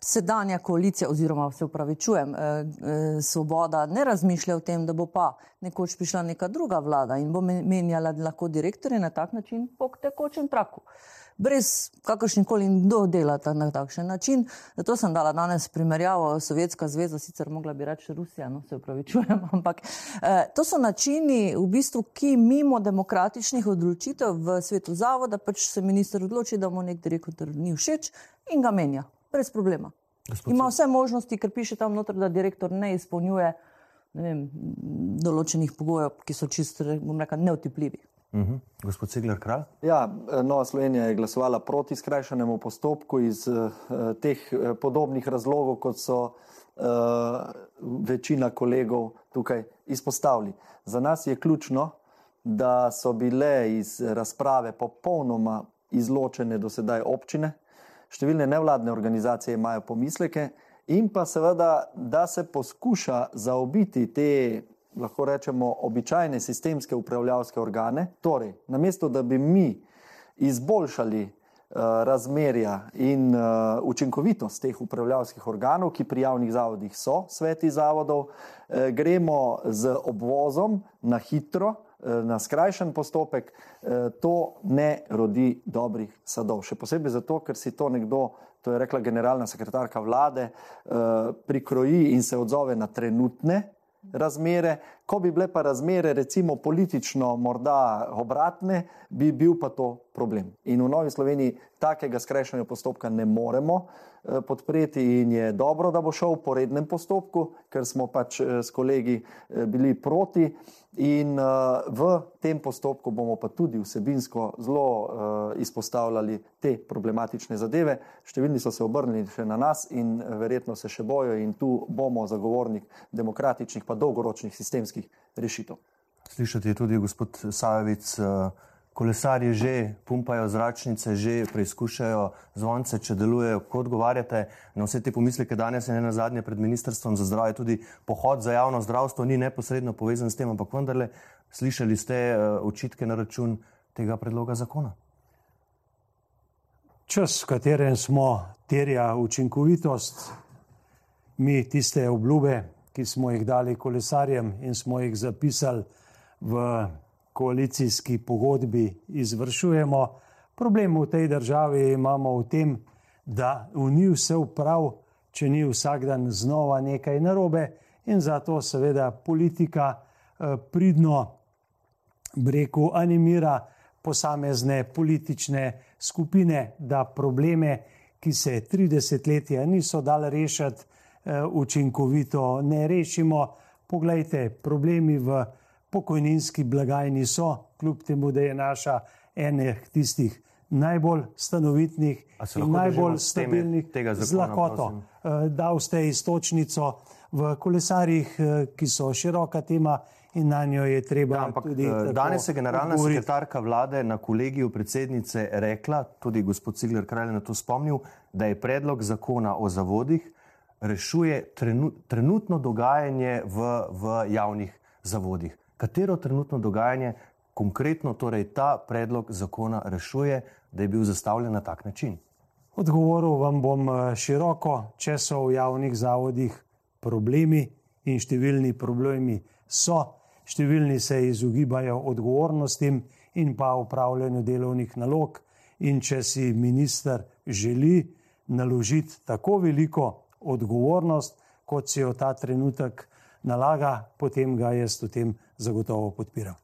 sedanja koalicija, oziroma se upravičujem, eh, eh, svoboda ne razmišlja o tem, da bo pa nekoč prišla neka druga vlada in bo menjala lahko direktorje na tak način po tekočem traku. Brez kakršnih koli kdo dela na takšen način. Zato sem dala danes primerjavo Sovjetska zveza, sicer mogla bi reči Rusija, no se upravičujem, ampak eh, to so načini, v bistvu, ki mimo demokratičnih odločitev v svetu zavoda, pač se minister odloči, da mu nek direktor ni všeč in ga menja, brez problema. Gospod Ima vse možnosti, ker piše tam noter, da direktor ne izpolnjuje ne vem, določenih pogojev, ki so čisto, bom rekel, neotipljivi. Uhum. Gospod Cigler Kralj? Ja, Nova Slovenija je glasovala proti skrajšanemu postopku iz uh, teh uh, podobnih razlogov, kot so uh, večina kolegov tukaj izpostavili. Za nas je ključno, da so bile iz razprave popolnoma izločene do sedaj občine, številne nevladne organizacije imajo pomisleke in pa seveda, da se poskuša zaobiti te lahko rečemo, običajne sistemske upravljavske organe. Torej, namesto da bi mi izboljšali uh, razmerja in uh, učinkovitost teh upravljavskih organov, ki pri javnih zavodih so, sveti zavodov, uh, gremo z obvozom na hitro. Na skrajšen postopek to ne rodi dobrih sadov. Še posebej zato, ker si to nekdo, to je rekla generalna sekretarka vlade, prikroji in se odzove na trenutne razmere, ko bi bile pa razmere recimo politično morda obratne, bi bil pa to problem. In v Novi Sloveniji takega skrajšanja postopka ne moremo eh, podpreti in je dobro, da bo šel po rednem postopku, ker smo pač eh, s kolegi eh, bili proti. In uh, v tem postopku bomo pa tudi vsebinsko zelo uh, izpostavljali te problematične zadeve. Številni so se obrnili še na nas in verjetno se še bojo, in tu bomo zagovornik demokratičnih, pa dolgoročnih sistemskih rešitev. Slišati je tudi gospod Sajovic. Uh, kolesarji že pumpajo zračnice, že preizkušajo zvonce, če delujejo. Ko odgovarjate na vse te pomisleke danes in na zadnje pred Ministrstvom za zdravje, tudi pohod za javno zdravstvo ni neposredno povezan s tem, ampak vendarle slišali ste uh, očitke na račun tega predloga zakona. Čas, v katerem smo, terja učinkovitost, mi tiste obljube, ki smo jih dali kolesarjem in smo jih zapisali v koalicijski pogodbi izvršujemo. Problem v tej državi imamo v tem, da njih vse prav, če ni vsak dan znova nekaj narobe, in zato seveda politika eh, pridno breku animira posamezne politične skupine, da probleme, ki se 30 letja niso dali rešiti, učinkovito ne rešimo. Poglejte, problemi v pokojninski blagajni so, kljub temu, da je naša ena tistih najbolj stanovitnih in najbolj stabilnih z lakoto. Eh, dal ste istočnico v kolesarjih, eh, ki so široka tema. In na njo je treba. Ja, ampak, tudi eh, danes je generalna odgovoriti. sekretarka vlade na kolegiju predsednice rekla, tudi gospod Cigler Kralj na to spomnil, da je predlog zakona o zavodih rešuje trenutno dogajanje v, v javnih zavodih katero trenutno dogajanje konkretno torej ta predlog zakona rešuje, da je bil zastavljen na tak način? Odgovoril vam bom eh, široko, če so v javnih zavodih problemi in številni problemi so, številni se izogibajo odgovornostim in pa upravljanju delovnih nalog. In če si minister želi naložiti tako veliko odgovornost, kot si jo ta trenutek nalaga, potem ga jaz v tem zagotovo podpiram.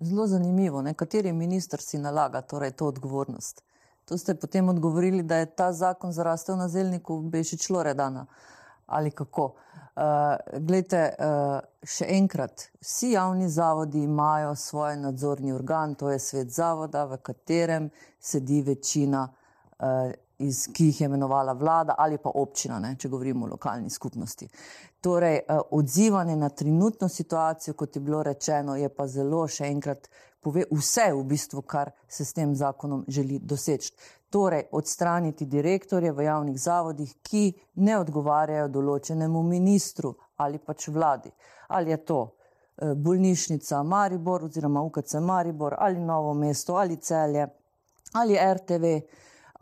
Zelo zanimivo, ne? kateri minister si nalaga torej to odgovornost. To ste potem odgovorili, da je ta zakon zarastel na zelniku Bešič Loredana. ali kako. Uh, glejte, uh, še enkrat, vsi javni zavodi imajo svoj nadzorni organ, to je svet zavoda, v katerem sedi večina, uh, iz, ki jih je imenovala vlada ali pa občina, ne, če govorimo o lokalni skupnosti. Torej, uh, odzivanje na trenutno situacijo, kot je bilo rečeno, je pa zelo še enkrat pove vse v bistvu, kar se s tem zakonom želi doseči. Torej, odstraniti direktorje v javnih zavodih, ki ne odgovarjajo določenemu ministru ali pač vladi. Ali je to eh, bolnišnica Maribor oziroma UKC Maribor ali Novo mesto ali celje ali RTV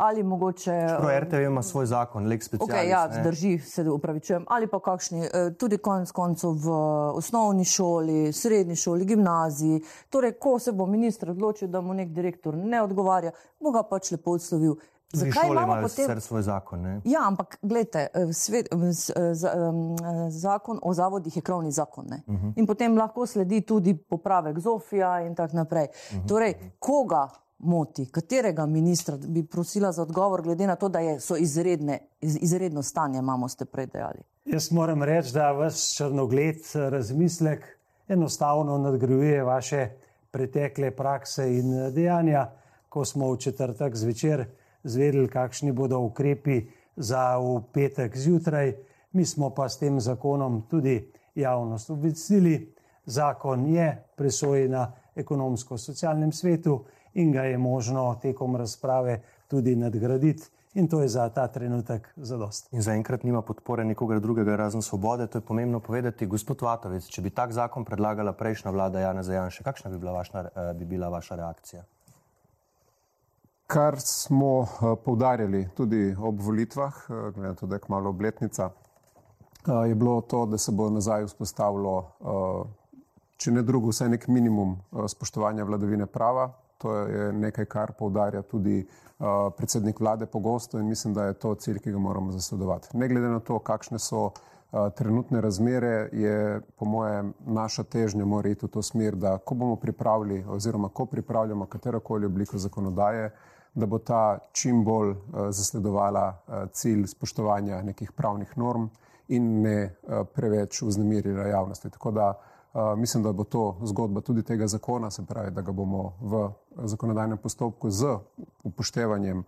ali mogoče. RTV ima svoj zakon, lek specialist. Okay, ja, drži, se upravičujem. Ali pa kakšni, eh, tudi konec koncev v osnovni šoli, srednji šoli, gimnaziji. Torej, ko se bo ministr odločil, da mu nek direktor ne odgovarja, bo ga pač lepo odslovil. Zakaj imamo potem svoj zakon? Ne? Ja, ampak gledajte, eh, svet, eh, zakon o zavodih je krovni zakon. Uh mhm. -huh. In potem lahko sledi tudi popravek Zofija in tako naprej. Uh mhm. -huh. Torej, koga moti, katerega ministra bi prosila za odgovor, glede na to, da je, so izredne, iz, izredno stanje, imamo ste predajali. Jaz moram reči, da vaš črnogled razmislek enostavno nadgrajuje vaše pretekle prakse in dejanja. Ko smo v četrtek zvečer zvedeli, kakšni bodo ukrepi za v petek zjutraj, mi smo pa s tem zakonom tudi javnost obvestili. Zakon je presojen na ekonomsko-socialnem svetu in ga je možno tekom razprave tudi nadgraditi. In to je za ta trenutek zadost. In zaenkrat nima podpore nikogar drugega razen svobode. To je pomembno povedati. Gospod Vatovec, če bi tak zakon predlagala prejšnja vlada Jana Zajanša, kakšna bi bila, vašna, eh, bi bila vaša reakcija? Kar smo eh, poudarjali tudi ob volitvah, eh, glede na to, da je kmalo obletnica, je bilo to, da se bo nazaj vzpostavilo, če ne drugo, vsaj nek minimum spoštovanja vladavine prava, To je nekaj, kar povdarja tudi uh, predsednik vlade pogosto in mislim, da je to cilj, ki ga moramo zasledovati. Ne glede na to, kakšne so uh, trenutne razmere, je po mojem naša težnja mora iti v to smer, da ko bomo pripravili oziroma ko pripravljamo katerokoli obliko zakonodaje, da bo ta čim bolj uh, zasledovala uh, cilj spoštovanja nekih pravnih norm in ne uh, preveč vznemirila javnosti. Tako da uh, mislim, da bo to zgodba tudi tega zakona, se pravi, da ga bomo v zakonodajnem postopku z upoštevanjem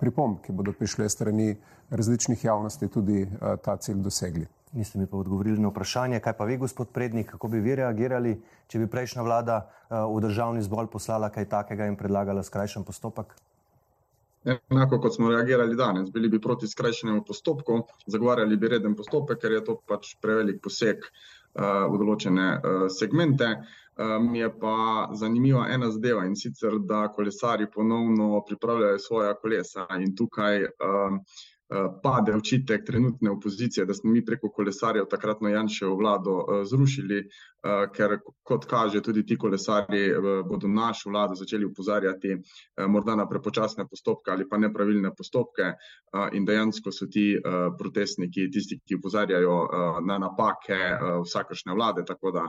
pripomb, ki bodo prišle strani različnih javnosti, tudi ta cilj dosegli. Niste mi pa odgovorili na vprašanje, kaj pa vi, gospod Prednik, kako bi vi reagirali, če bi prejšnja vlada v državni zbor poslala kaj takega in predlagala skrajšen postopek? Enako kot smo reagirali danes, bili bi proti skrajšanemu postopku, zagovarjali bi reden postopek, ker je to pač prevelik poseg uh, uh, v določene uh, segmente. Uh, mi je pa zanimiva ena zadeva in sicer, da kolesari ponovno pripravljajo svoje kolesa in tukaj uh, pade očitek trenutne opozicije, da smo mi preko kolesarjev takratno Janševo vlado eh, zrušili, eh, ker kot kaže tudi ti kolesarji bodo našo vlado začeli upozarjati morda na prepočasne postopke ali pa nepravilne postopke in dejansko so ti protestniki tisti, ki upozarjajo na napake vsakršne vlade, tako da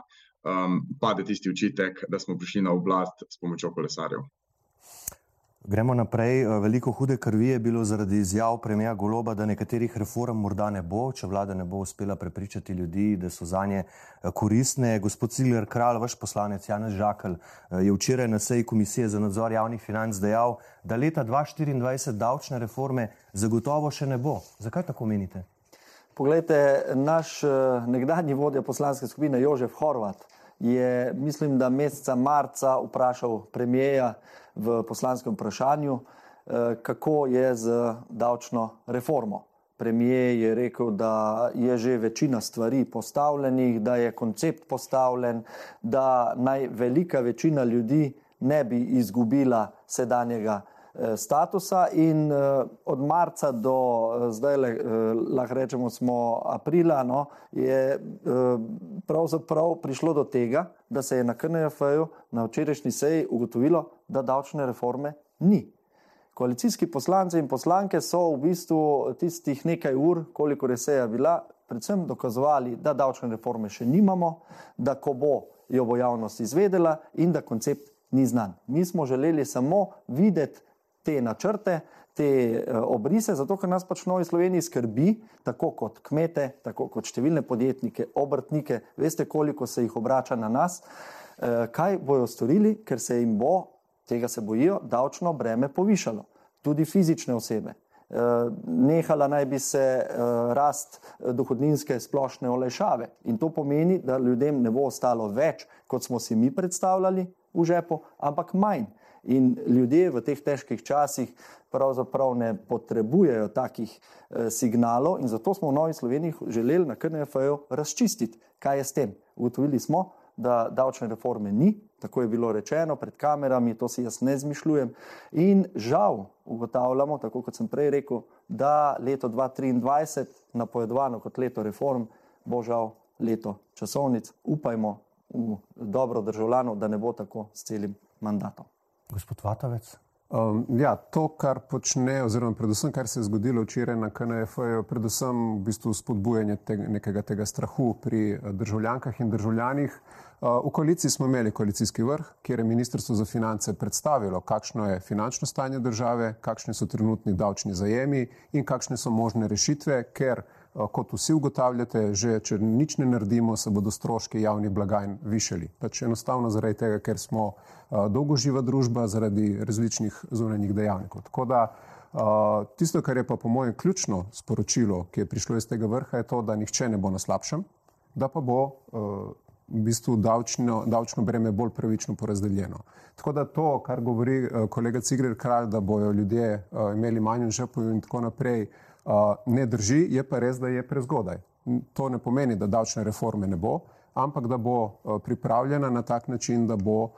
pade tisti očitek, da smo prišli na oblast s pomočjo kolesarjev. Gremo naprej. Eh, veliko hude krvi je bilo zaradi izjav premija Goloba, da nekaterih reform morda ne bo, če vlada ne bo uspela prepričati ljudi, da so za nje eh, koristne. Gospod Ciler Kralj, vaš poslanec Janez Žakl, eh, je včeraj na seji Komisije za nadzor javnih financ dejal, da leta 2024 davčne reforme zagotovo še ne bo. Zakaj tako menite? Poglejte, naš nekdanji vodja poslanske skupine Jožef Horvat je, mislim, da meseca marca vprašal premijeja, v poslanskem vprašanju, eh, kako je z davčno reformo. Premijer je rekel, da je že večina stvari postavljenih, da je koncept postavljen, da naj velika večina ljudi ne bi izgubila sedanjega statusa in eh, od marca do zdaj, lahko rečemo, smo aprila, no, je pravzaprav prišlo do tega, da se je na KNF-ju na včerajšnji seji ugotovilo, da davčne reforme ni. Koalicijski poslanci in poslanke so v bistvu tistih nekaj ur, koliko je seja bila, predvsem dokazovali, da davčne reforme še nimamo, da ko bo, jo bo javnost izvedela in da koncept ni znan. Mi smo želeli samo videti te načrte, te obrise, zato ker nas pač v Novi Sloveniji skrbi, tako kot kmete, tako kot številne podjetnike, obrtnike, veste, koliko se jih obrača na nas, kaj bojo storili, ker se jim bo, tega se bojijo, davčno breme povišalo. Tudi fizične osebe. Nehala naj bi se rast dohodninske splošne olajšave in to pomeni, da ljudem ne bo ostalo več, kot smo si mi predstavljali v žepu, ampak manj. In ljudje v teh težkih časih pravzaprav ne potrebujejo takih eh, signalov, in zato smo v Novi Sloveniji želeli na KNF-ju razčistiti, kaj je s tem. Ugotovili smo, da davčne reforme ni, tako je bilo rečeno pred kamerami, to si jaz ne zmišljujem. In žal ugotavljamo, tako kot sem prej rekel, da leto 2023, napovedovano kot leto reform, bo žal leto časovnic. Upajmo v dobro državljanov, da ne bo tako s celim mandatom. Gospod Vatovec. Um, ja, to, kar počne, oziroma predvsem, kar se je zgodilo včeraj na KNF, je predvsem v bistvu spodbujanje tega, nekega tega strahu pri eh, državljankah in državljanih. Uh, v koaliciji smo imeli koalicijski vrh, kjer je Ministrstvo za finance predstavilo, kakšno je finančno stanje države, kakšni so trenutni davčni zajemi in kakšne so možne rešitve, ker Eh, kot vsi ugotavljate, že če nič ne naredimo, se bodo stroški javnih blagajn višali. Pač enostavno zaradi tega, ker smo eh, dolgoživa družba zaradi različnih zunanjih dejavnikov. Tako da eh, tisto, kar je pa po mojem ključno sporočilo, ki je prišlo iz tega vrha, je to, da nihče ne bo na slabšem, da pa bo v bistvu davčno, davčno breme bolj pravično porazdeljeno. Tako da to, kar govori kolega Cigrer Kralj, da bojo ljudje imeli manj v žepu in tako naprej, ne drži, je pa res, da je prezgodaj. To ne pomeni, da davčne reforme ne bo, ampak da bo pripravljena na tak način, da bo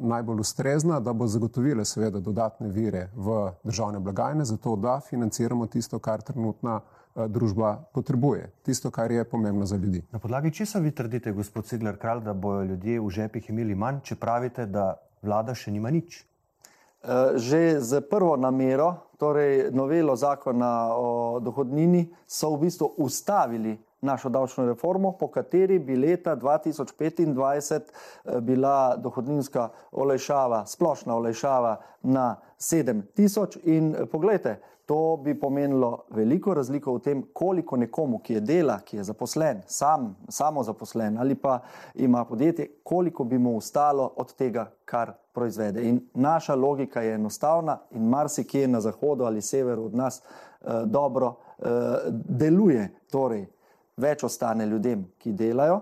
najbolj ustrezna, da bo zagotovila seveda dodatne vire v državne blagajne, zato da financiramo tisto, kar trenutna družba potrebuje, tisto, kar je pomembno za ljudi. Na podlagi česa vi trdite, gospod Cigler Kralj, da bojo ljudje v žepih imeli manj, če pravite, da vlada še nima nič? Že z prvo namero, torej novelo zakona o dohodnini, so v bistvu ustavili našo davčno reformo, po kateri bi leta 2025 eh, bila dohodninska olajšava, splošna olajšava na 7000 in eh, pogledajte, to bi pomenilo veliko razliko v tem, koliko nekomu, ki je dela, ki je zaposlen, sam, samo zaposlen ali pa ima podjetje, koliko bi mu ostalo od tega, kar proizvede. In naša logika je enostavna in marsikje na zahodu ali severu od nas eh, dobro eh, deluje. Torej, več ostane ljudem, ki delajo,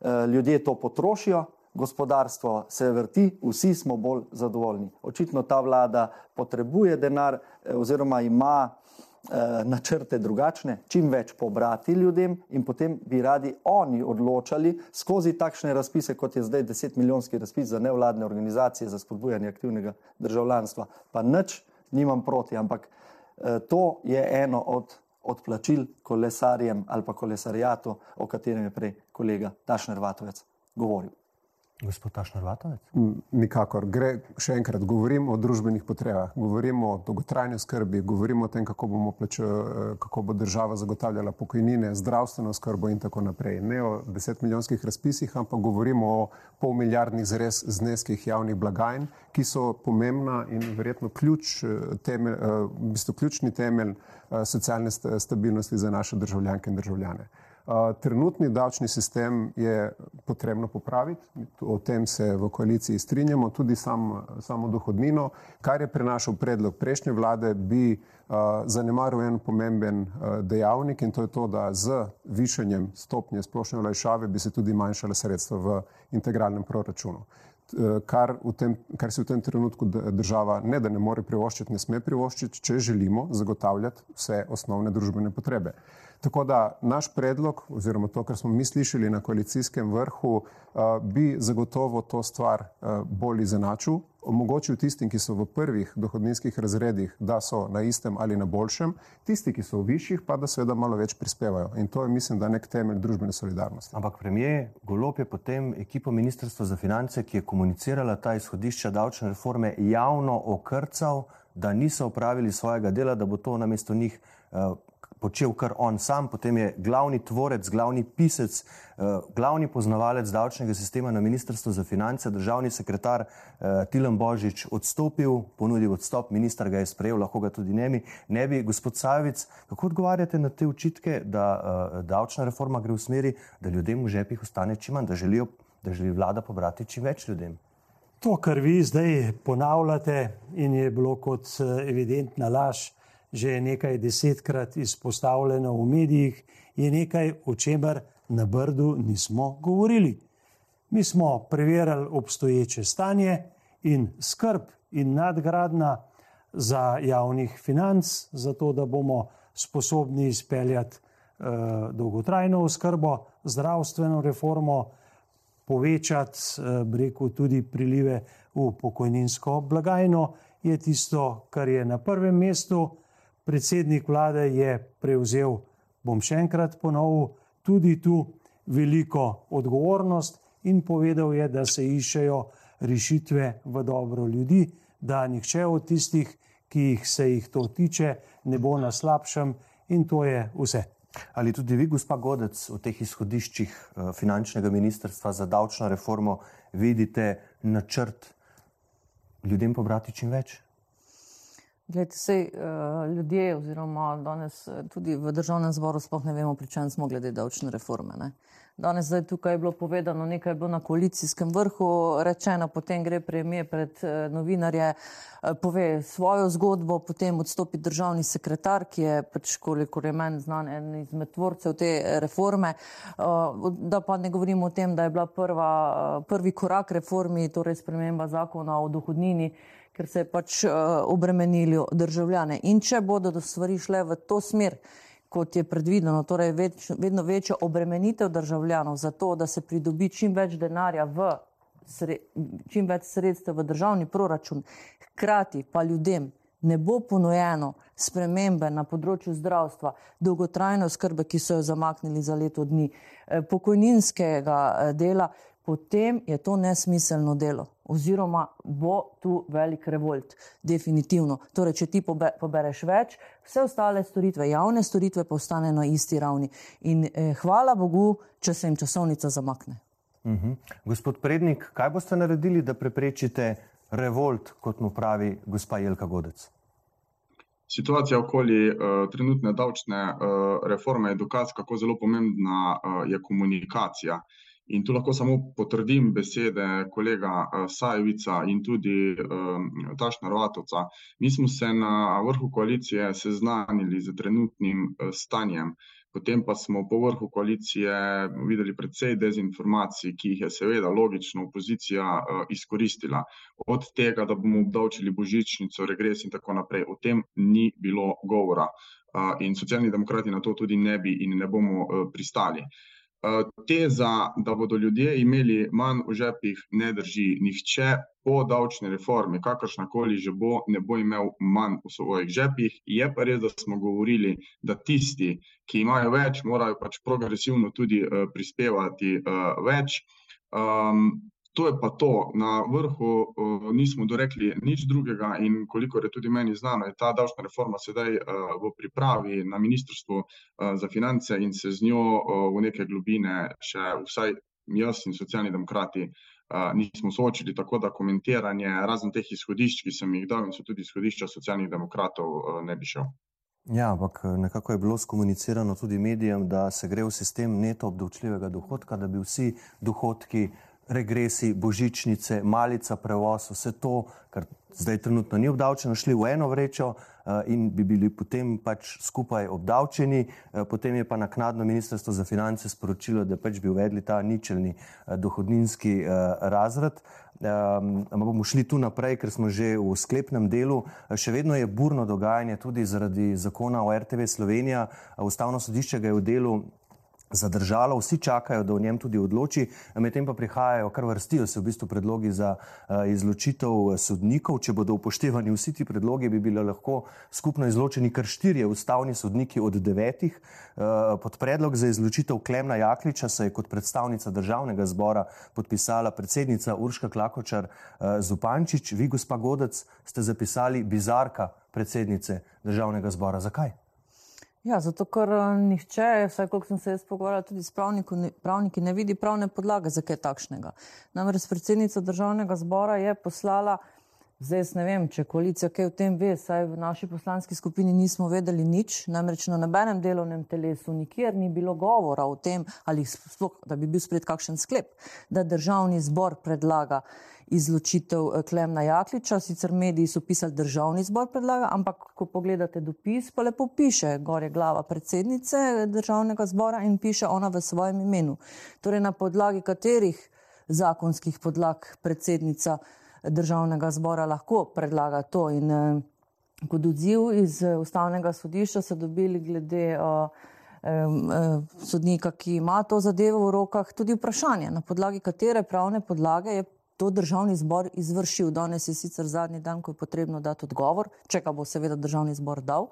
eh, ljudje to potrošijo, gospodarstvo se vrti, vsi smo bolj zadovoljni. Očitno ta vlada potrebuje denar eh, oziroma ima eh, načrte drugačne, čim več pobrati ljudem in potem bi radi oni odločali skozi takšne razpise, kot je zdaj 10 milijonski razpis za nevladne organizacije za spodbujanje aktivnega državljanstva. Pa nič nimam proti, ampak eh, to je eno od odplačil kolesarjem ali pa kolesarjatu, o katerem je prej kolega Tašner Vatovec govoril. Gospod Tašner Vatovec? Nikakor. Gre še enkrat, govorimo o družbenih potrebah, govorimo o dolgotrajni skrbi, govorimo o tem, kako, plačo, kako bo država zagotavljala pokojnine, zdravstveno skrbo in tako naprej. Ne o deset milijonskih razpisih, ampak govorimo o pol milijardnih zres zneskih javnih blagajn, ki so pomembna in verjetno ključ, temelj, v bistvu ključni temelj socialne stabilnosti za naše državljanke in državljane. Trenutni davčni sistem je potrebno popraviti, o tem se v koaliciji strinjamo, tudi sam, samo dohodnino. Kar je prenašal predlog prejšnje vlade, bi zanemaril en pomemben dejavnik in to je to, da z višanjem stopnje splošne olajšave bi se tudi manjšala sredstva v integralnem proračunu. Kar, tem, kar si v tem trenutku država ne da ne more privoščiti, ne sme privoščiti, če želimo zagotavljati vse osnovne družbene potrebe. Tako da naš predlog, oziroma to, kar smo mi slišali na koalicijskem vrhu, eh, bi zagotovo to stvar eh, bolj izenačil, omogočil tistim, ki so v prvih dohodninskih razredih, da so na istem ali na boljšem, tisti, ki so v višjih, pa da seveda malo več prispevajo. In to je, mislim, da nek temelj družbene solidarnosti. Ampak premijer Golop je potem ekipo Ministrstva za finance, ki je komunicirala ta izhodišča davčne reforme, javno okrcal, da niso upravili svojega dela, da bo to namesto njih uh, počel kar on sam, potem je glavni tvorec, glavni pisec, uh, glavni poznavalec davčnega sistema na Ministrstvu za finance, državni sekretar uh, Tilan Božič odstopil, ponudil odstop, minister ga je sprejel, lahko ga tudi ne bi. Ne bi, gospod Sajovic, kako odgovarjate na te očitke, da uh, davčna reforma gre v smeri, da ljudem v žepih ostane čim manj, da, želijo, da želi vlada pobrati čim več ljudem? To, kar vi zdaj ponavljate in je bilo kot evidentna laž, že nekaj desetkrat izpostavljeno v medijih, je nekaj, o čemer na Brdu nismo govorili. Mi smo preverjali obstoječe stanje in skrb in nadgradna za javnih financ, zato da bomo sposobni izpeljati eh, dolgotrajno oskrbo, zdravstveno reformo, povečati, eh, rekel, tudi prilive v pokojninsko blagajno, je tisto, kar je na prvem mestu predsednik vlade je prevzel, bom še enkrat ponovil, tudi tu veliko odgovornost in povedal je, da se iščejo rešitve v dobro ljudi, da nihče od tistih, ki jih se jih to tiče, ne bo na slabšem in to je vse. Ali tudi vi, gospa Godec, v teh izhodiščih eh, finančnega ministrstva za davčno reformo vidite načrt ljudem pobrati čim več? Glede, sej, uh, ljudje, oziroma danes eh, tudi v državnem zboru, sploh ne vemo, pri čem smo glede davčne reforme. Ne. Danes zdaj tukaj je bilo povedano, nekaj je bilo na koalicijskem vrhu rečeno, potem gre premije pred uh, novinarje, uh, pove svojo zgodbo, potem odstopi državni sekretar, ki je pač, kolikor je meni znan, en izmed tvorcev te reforme. Uh, da pa ne govorimo o tem, da je bila prva, uh, prvi korak reformi, torej sprememba zakona o dohodnini ker se je pač uh, obremenili državljane. In če bodo do stvari šle v to smer, kot je predvideno, torej več, vedno večjo obremenitev državljanov za to, da se pridobi čim več denarja v sre, čim več sredstev v državni proračun, hkrati pa ljudem ne bo ponujeno spremembe na področju zdravstva, dolgotrajne oskrbe, ki so jo zamaknili za leto dni, eh, pokojninskega eh, dela, potem je to nesmiselno delo. Oziroma bo tu velik revolt, definitivno. Torej, če ti pobereš več, vse ostale storitve, javne storitve, pa ostane na isti ravni. In eh, hvala Bogu, če se jim časovnica zamakne. Uh mhm. -huh. Gospod Prednik, kaj boste naredili, da preprečite revolt, kot mu pravi gospa Jelka Godec? Situacija okoli uh, trenutne davčne uh, reforme je dokaz, kako zelo pomembna uh, je komunikacija. Uh, In tu lahko samo potrdim besede kolega uh, Sajovica in tudi um, Tašna Rovatovca. Mi smo se na vrhu koalicije seznanili z trenutnim uh, stanjem, potem pa smo po vrhu koalicije videli predvsej dezinformacij, ki jih je seveda logično opozicija uh, izkoristila. Od tega, da bomo obdavčili božičnico, regres in tako naprej, o tem ni bilo govora. Uh, in socialni demokrati na to tudi ne bi in ne bomo uh, pristali. Eh, teza, da bodo ljudje imeli manj v žepih, ne drži. Nihče po davčni reformi, kakršna koli že bo, ne bo imel manj v svojih žepih. Je pa res, da smo govorili, da tisti, ki imajo več, morajo pač progresivno tudi uh, prispevati uh, več. Um, To je pa to, na vrhu uh, nismo dorekli nič drugega, in koliko je tudi meni znano, je ta davčna reforma sedaj uh, v pripravi na Ministrstvu uh, za finance in se z njo uh, v neke globine še vsaj jaz in socialni demokrati uh, nismo soočili, tako da komentiranje razen teh izhodišč, ki sem jih dal in so tudi izhodišča socialnih demokratov, uh, ne bi šel. Ja, ampak nekako je bilo skomunicirano tudi medijem, da se gre v sistem neto obdavčljivega dohodka, da bi vsi dohodki regresi, božičnice, malica, prevoz, vse to, kar zdaj trenutno ni obdavčeno, šli v eno vrečo uh, in bi bili potem pač skupaj obdavčeni. Uh, potem je pa naknadno ministrstvo za finance sporočilo, da pač bi uvedli ta ničelni uh, dohodninski razred. Um, bomo šli tu naprej, ker smo že v sklepnem delu. Še vedno je burno dogajanje tudi zaradi zakona o RTV Slovenija. Ustavno sodišče ga je v delu zadržalo, vsi čakajo, da o njem tudi odloči, medtem pa prihajajo, kar vrstijo se v bistvu predlogi za uh, izločitev eh, sodnikov. Če bodo upoštevani vsi ti predlogi, bi bili lahko skupno izločeni kar štirje ustavni sodniki od devetih. Uh, pod predlog za izločitev Klemna Jakliča se je kot predstavnica državnega zbora podpisala predsednica Urška Klakočar Zupančič. Vi, gospa Godec, ste zapisali bizarka predsednice državnega zbora. Zakaj? Ja, zato, ker eh, nihče, vsaj koliko sem se jaz pogovarjal, tudi s pravniki, ne vidi pravne podlage za kaj takšnega. Namreč predsednica državnega zbora je poslala, zdaj ne vem, če koalicija kaj o tem ve, saj v naši poslanski skupini nismo vedeli nič, namreč na nobenem delovnem telesu nikjer ni bilo govora o tem, ali sploh, da bi bil spred kakšen sklep, da državni zbor predlaga izločitev eh, Klemna Jakliča. Sicer mediji so pisali, državni zbor predlaga, ampak ko pogledate dopis, pa lepo piše, gor je glava predsednice državnega zbora in piše ona v svojem imenu. Torej, na podlagi katerih zakonskih podlag predsednica državnega zbora lahko predlaga to. In eh, kot odziv iz eh, ustavnega sodišča so dobili glede. Uh, sodnika, ki ima to zadevo v rokah, tudi vprašanje, na podlagi katere pravne podlage je to državni zbor izvršil. Danes je sicer zadnji dan, ko je potrebno dati odgovor, če ga bo seveda državni zbor dal.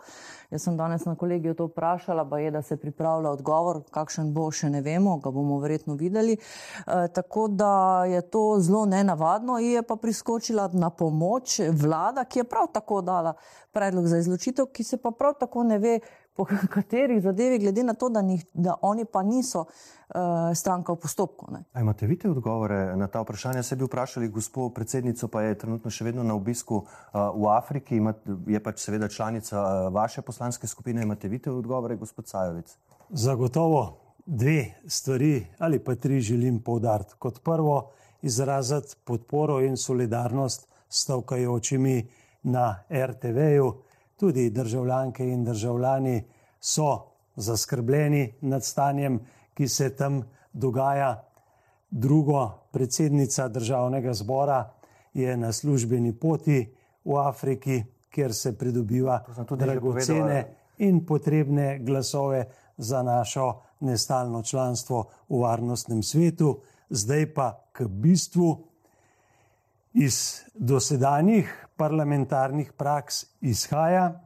Jaz sem danes na kolegiju to vprašala, pa je, da se pripravlja odgovor, kakšen bo, še ne vemo, ga bomo verjetno videli. E, tako da je to zelo nenavadno in je pa priskočila na pomoč vlada, ki je prav tako dala predlog za izločitev, ki se pa prav tako ne ve, po katerih zadevi, glede na to, da, ni, da oni pa niso uh, stranka v postopku. Imate vi te odgovore na ta vprašanja? Se bi vprašali, gospod predsednico, pa je trenutno še vedno na obisku uh, v Afriki, Imat, je pač seveda članica uh, vaše poslanske skupine. Imate vi te odgovore, gospod Sajovic? Zagotovo dve stvari ali pa tri želim povdariti. Kot prvo, izraziti podporo in solidarnost stavkajočimi na RTV-ju tudi državljanke in državljani so zaskrbljeni nad stanjem, ki se tam dogaja. Drugo, predsednica državnega zbora je na službeni poti v Afriki, kjer se pridobiva dragocene in potrebne glasove za našo nestalno članstvo v varnostnem svetu. Zdaj pa k bistvu iz dosedanjih parlamentarnih praks izhaja,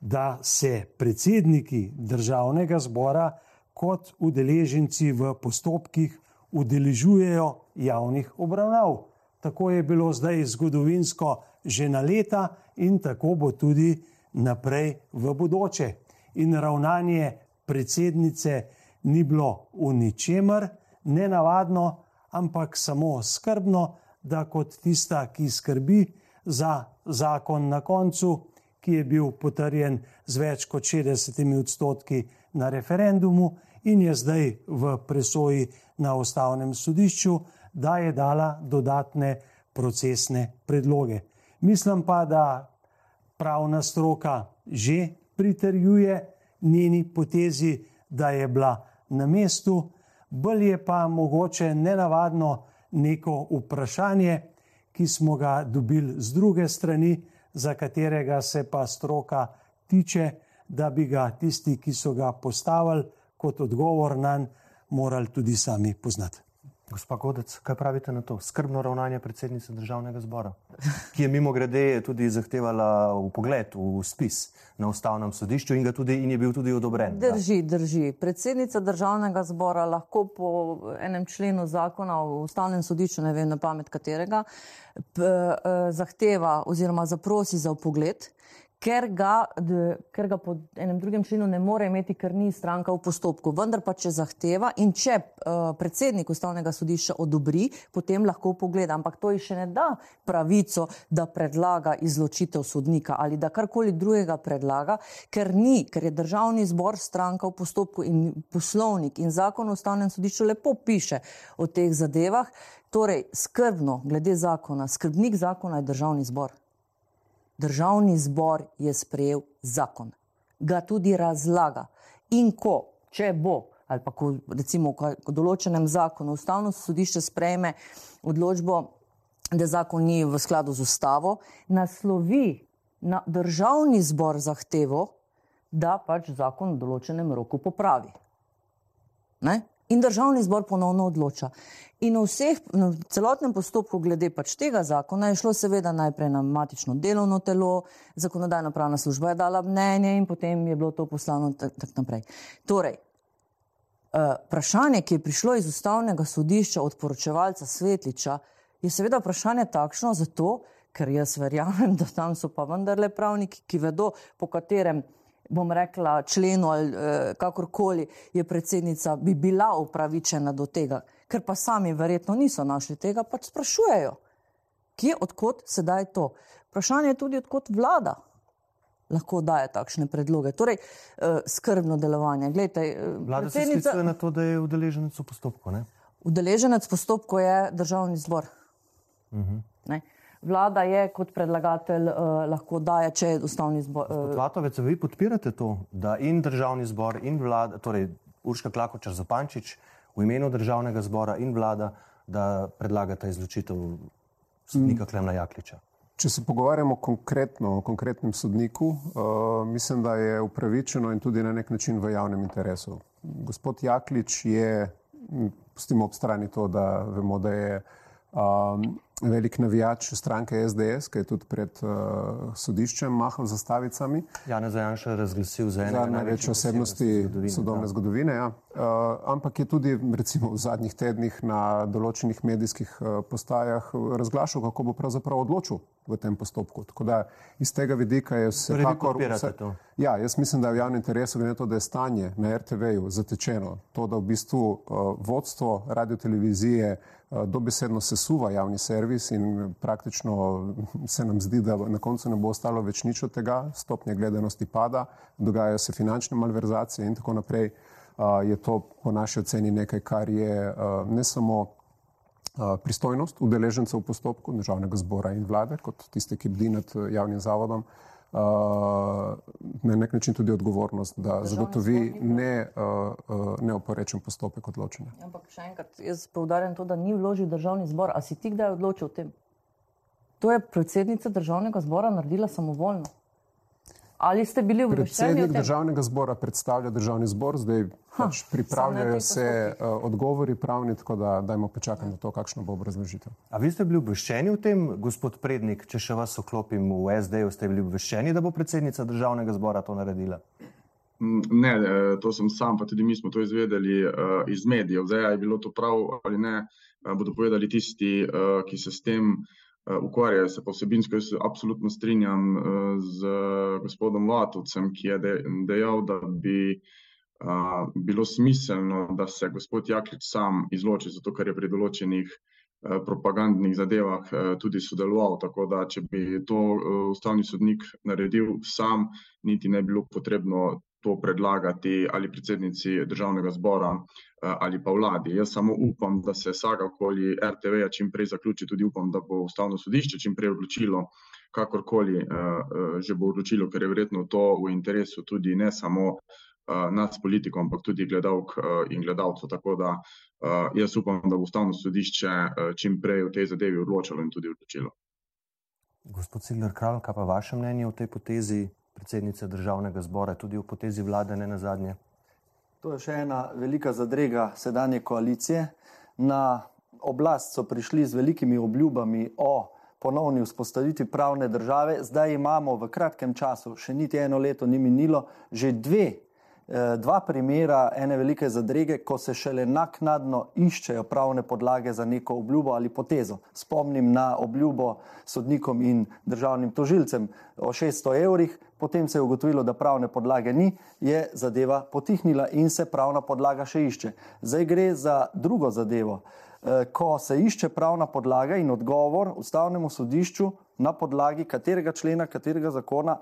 da se predsedniki državnega zbora kot udeleženci v postopkih udeležujejo javnih obravnav. Tako je bilo zdaj zgodovinsko že na leta in tako bo tudi naprej v bodoče. In ravnanje predsednice ni bilo v ničemer nenavadno, ampak samo skrbno, da kot tista, ki skrbi, za zakon na koncu, ki je bil potrjen z več kot 60 odstotki na referendumu in je zdaj v presoji na ustavnem sodišču, da je dala dodatne procesne predloge. Mislim pa, da pravna stroka že pritrjuje njeni potezi, da je bila na mestu, bolj je pa mogoče nenavadno neko vprašanje, ki smo ga dobili z druge strani, za katerega se pa stroka tiče, da bi ga tisti, ki so ga postavili kot odgovor na njega, morali tudi sami poznati. Gospa Godec, kaj pravite na to? Skrbno ravnanje predsednice državnega zbora, ki je mimo grede tudi zahtevala v pogled v spis na ustavnem sodišču in, tudi, in je bil tudi odobren. Drži, da? drži. Predsednica državnega zbora lahko po enem členu zakona o ustavnem sodišču, ne vem na pamet katerega, p, eh, zahteva oziroma zaprosi za pogled ker ga, ker ga po enem drugem členu ne more imeti, ker ni stranka v postopku. Vendar pa, če zahteva in če uh, predsednik ustavnega sodišča odobri, potem lahko pogleda. Ampak to ji še ne da pravico, da predlaga izločitev sodnika ali da karkoli drugega predlaga, ker ni, ker je državni zbor stranka v postopku in poslovnik in zakon o ustavnem sodišču lepo piše o teh zadevah. Torej, skrbno glede zakona, skrbnik zakona je državni zbor. Državni zbor je sprejel zakon, ga tudi razlaga. In ko, če bo, ali pa ko recimo v določenem zakonu ustavno sodišče sprejme odločbo, da zakon ni v skladu z ustavo, naslovi na državni zbor zahtevo, da pač zakon v določenem roku popravi. Ne? In državni zbor ponovno odloča. In v vseh, v celotnem postopku glede pač tega zakona je šlo seveda najprej na matično delovno telo, zakonodajna pravna služba je dala mnenje in potem je bilo to poslano tak, tak naprej. Torej, uh, vprašanje, ki je prišlo iz ustavnega sodišča od poročevalca Svetliča, je seveda vprašanje takšno zato, ker jaz verjamem, da tam so pa vendarle pravniki, ki vedo, po katerem bom rekla, členu ali eh, kakorkoli je predsednica, bi bila upravičena do tega, ker pa sami verjetno niso našli tega, pač sprašujejo, kje, odkot sedaj to. Vprašanje je tudi, odkot vlada lahko daje takšne predloge. Torej, eh, skrbno delovanje. Glejte, eh, Vlada se sklicuje na to, da je udeleženec v postopku. Ne? Udeleženec postopku je državni zbor. Uh Mhm. -huh. Vlada je kot predlagatelj uh, lahko daje, če je ustavni zbor. Uh, Vatovec, vi podpirate to, da in državni zbor, in vlada, torej Urška Klakočar Zapančič v imenu državnega zbora in vlada, da predlagata izločitev sodnika Klemna Jakliča? Če se pogovarjamo konkretno o konkretnem sodniku, uh, mislim, da je upravičeno in tudi na nek način v javnem interesu. Gospod Jaklič je, pustimo ob strani to, da vemo, da je um, velik navijač stranke SDS, ki je tudi pred uh, sodiščem mahal z zastavicami. Janez Janša razglasil za Za enega največje osebnosti sodobne zgodovine. Ja. Uh, ampak je tudi recimo, v zadnjih tednih na določenih medijskih uh, postajah razglašal, kako bo pravzaprav odločil v tem postopku. Tako da iz tega vidika je Torej, vi vsekakor. podpirate to? Ja, jaz mislim, da je v javnem interesu, glede na to, da je stanje na RTV-ju zatečeno, to, da v bistvu uh, vodstvo radiotelevizije uh, dobesedno sesuva javni servis in praktično se nam zdi, da na koncu ne bo ostalo več nič od tega, stopnja gledanosti pada, dogajajo se finančne malverzacije in tako naprej. Uh, je to po naši oceni nekaj, kar je ne samo pristojnost udeležencev v postopku državnega zbora in vlade, kot tiste, ki bdi nad javnim zavodom, na nek način tudi odgovornost, da zagotovi ne, uh, uh, neoporečen postopek odločanja. ampak še enkrat, jaz poudarjam to, da ni vložil državni zbor. A si ti kdaj odločil o tem? To je predsednica državnega zbora naredila samovoljno. Ali ste bili obveščeni? o Predsednik državnega zbora predstavlja državni zbor, zdaj pač samo pripravljajo se teh uh, odgovori pravni, tako da dajmo počakati na to, kakšna bo obrazložitev. A vi ste bili obveščeni o tem, gospod Prednik, če še vas oklopim v SD-ju, ste bili obveščeni, da bo predsednica državnega zbora to naredila? Ne, eh, to sem sam, pa tudi mi smo to izvedeli uh, iz medijev. Zdaj, ali je bilo to prav ali ne, bodo povedali tisti, uh, ki se s tem ukvarjajo. Se pa vsebinsko jaz se absolutno strinjam uh, z gospodom Vatovcem, ki je de, dejal, da bi uh, bilo smiselno, da se gospod Jaklič sam izloči, zato ker je pri določenih propagandnih zadevah tudi sodeloval. Tako da, če bi to ustavni sodnik naredil sam, niti ne bi bilo potrebno to predlagati ali predsednici državnega zbora eh, ali pa vladi. Jaz samo upam, da se saga okoli RTV-ja čim prej zaključi, tudi upam, da bo ustavno sodišče čim prej odločilo, kakorkoli eh, eh, že bo odločilo, ker je verjetno to v interesu tudi ne samo nas politikov, ampak tudi gledalk in gledalcev. Tako da jaz upam, da bo ustavno sodišče čim prej v tej zadevi odločilo in tudi odločilo. Gospod Cigler Kralj, kaj pa vaše mnenje o tej potezi predsednice državnega zbora, tudi o potezi vlade, ne na zadnje? To je še ena velika zadrega sedanje koalicije. Na oblast so prišli z velikimi obljubami o ponovni vzpostavitvi pravne države, zdaj imamo v kratkem času, še niti eno leto ni minilo, že dve, dva primera ene velike zadrege, ko se šele naknadno iščejo pravne podlage za neko obljubo ali potezo. Spomnim na obljubo sodnikom in državnim tožilcem o 600 evrih, potem se je ugotovilo, da pravne podlage ni, je zadeva potihnila in se pravna podlaga še išče. Zdaj gre za drugo zadevo. Eh, Ko se išče pravna podlaga in odgovor ustavnemu sodišču na podlagi katerega člena, katerega zakona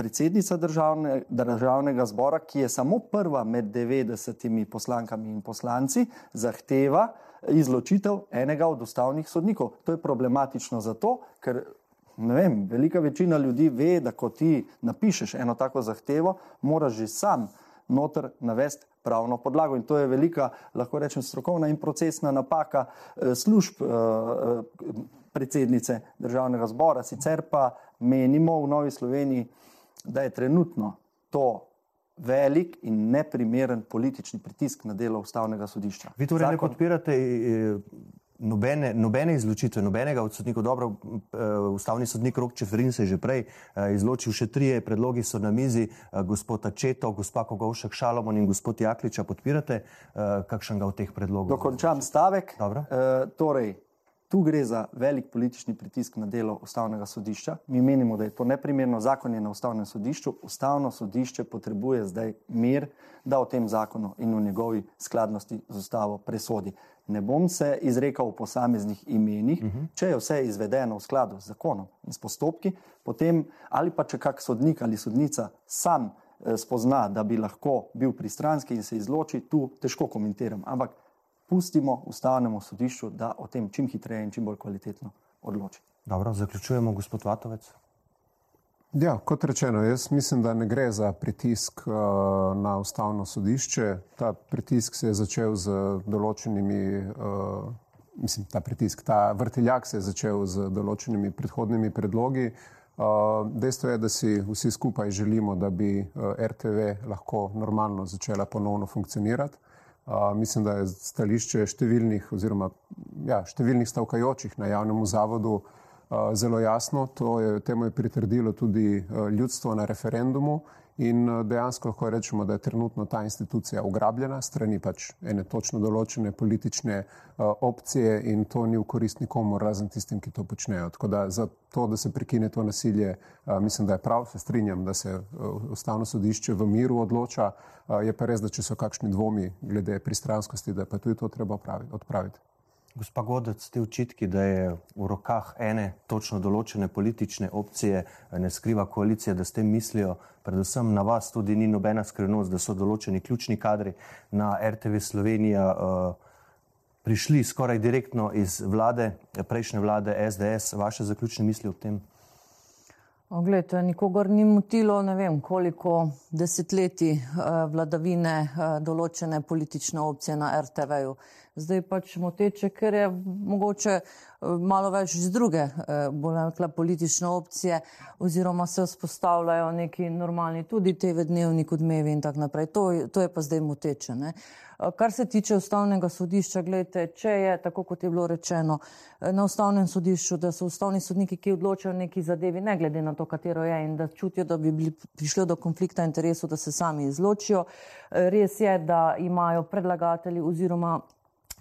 predsednica državne, državnega zbora, ki je samo prva med 90 poslankami in poslanci, zahteva izločitev enega od ustavnih sodnikov. To je problematično zato, ker vem, velika večina ljudi ve, da ko ti napišeš eno tako zahtevo, moraš že sam noter navesti pravno podlago. In to je velika, lahko rečem, strokovna in procesna napaka eh, služb eh, eh, predsednice državnega zbora. Sicer pa menimo v Novi Sloveniji, da je trenutno to velik in neprimeren politični pritisk na delo ustavnega sodišča. Vi torej ne Zakon- podpirate eh, nobene, nobene izločitve, nobenega od sodnikov. Dobro, eh, ustavni sodnik Rok Čeferin se je že prej eh, izločil, še trije predlogi so na mizi, eh, gospod Četo, gospa Kogovšek Šalomon in gospod Jakliča. Podpirate kakšnega od teh predlogov? Dokončam stavek. Dobro. E, torej, Tu gre za velik politični pritisk na delo ustavnega sodišča. Mi menimo, da je to neprimerno. Zakon je na ustavnem sodišču. Ustavno sodišče potrebuje zdaj mir, da o tem zakonu in o njegovi skladnosti z ustavo presodi. Ne bom se izrekal o posameznih imenih, uh -huh. če je vse izvedeno v skladu z zakonom in s postopki, potem ali pa če kak sodnik ali sodnica sam eh, spozna, da bi lahko bil pristranski in se izloči, tu težko komentiram. Ampak pustimo ustavnemu sodišču, da o tem čim hitreje in čim bolj kvalitetno odloči. Dobro, zaključujemo, gospod Vatovec. Ja, kot rečeno, jaz mislim, da ne gre za pritisk uh, na ustavno sodišče. Ta pritisk se je začel z določenimi, uh, mislim, ta pritisk, ta vrteljak se je začel z določenimi predhodnimi predlogi. Uh, dejstvo je, da si vsi skupaj želimo, da bi uh, RTV lahko normalno začela ponovno funkcionirati. Uh, mislim, da je stališče številnih, oziroma ja, številnih stavkajočih na javnem zavodu uh, zelo jasno. Je, temu je pritrdilo tudi uh, ljudstvo na referendumu in uh, dejansko lahko rečemo, da je trenutno ta institucija ugrabljena strani pač ene točno določene politične uh, opcije in to ni v korist nikomu, razen tistim, ki to počnejo. Tako da za to, da se prekine to nasilje, uh, mislim, da je prav, se strinjam, da se ustavno sodišče v miru odloča. Je pa res, da če so kakšni dvomi glede pristranskosti, da je pa tudi to treba odpraviti. Gospa Godec, te očitki, da je v rokah ene točno določene politične opcije, ne skriva koalicija, da s tem mislijo, predvsem na vas tudi ni nobena skrivnost, da so določeni ključni kadri na RTV Slovenija uh, prišli skoraj direktno iz vlade, prejšnje vlade SDS. Vaše zaključne misli o tem? Oglejte, nikogar ni motilo, ne vem koliko desetletij eh, vladavine eh, določene politične opcije na RTV-ju. Zdaj pač moteče, ker je mogoče eh, malo več iz druge, bolj rekla, politične opcije oziroma se vzpostavljajo neki normalni tudi TV dnevnik, odmevi in tako naprej. To, to je pa zdaj moteče. Ne? Kar se tiče ustavnega sodišča, gledajte, če je tako, kot je bilo rečeno na ustavnem sodišču, da so ustavni sodniki, ki odločajo neki zadevi, ne glede na to, katero je in da čutijo, da bi bili prišli do konflikta interesov, da se sami izločijo. Res je, da imajo predlagatelji oziroma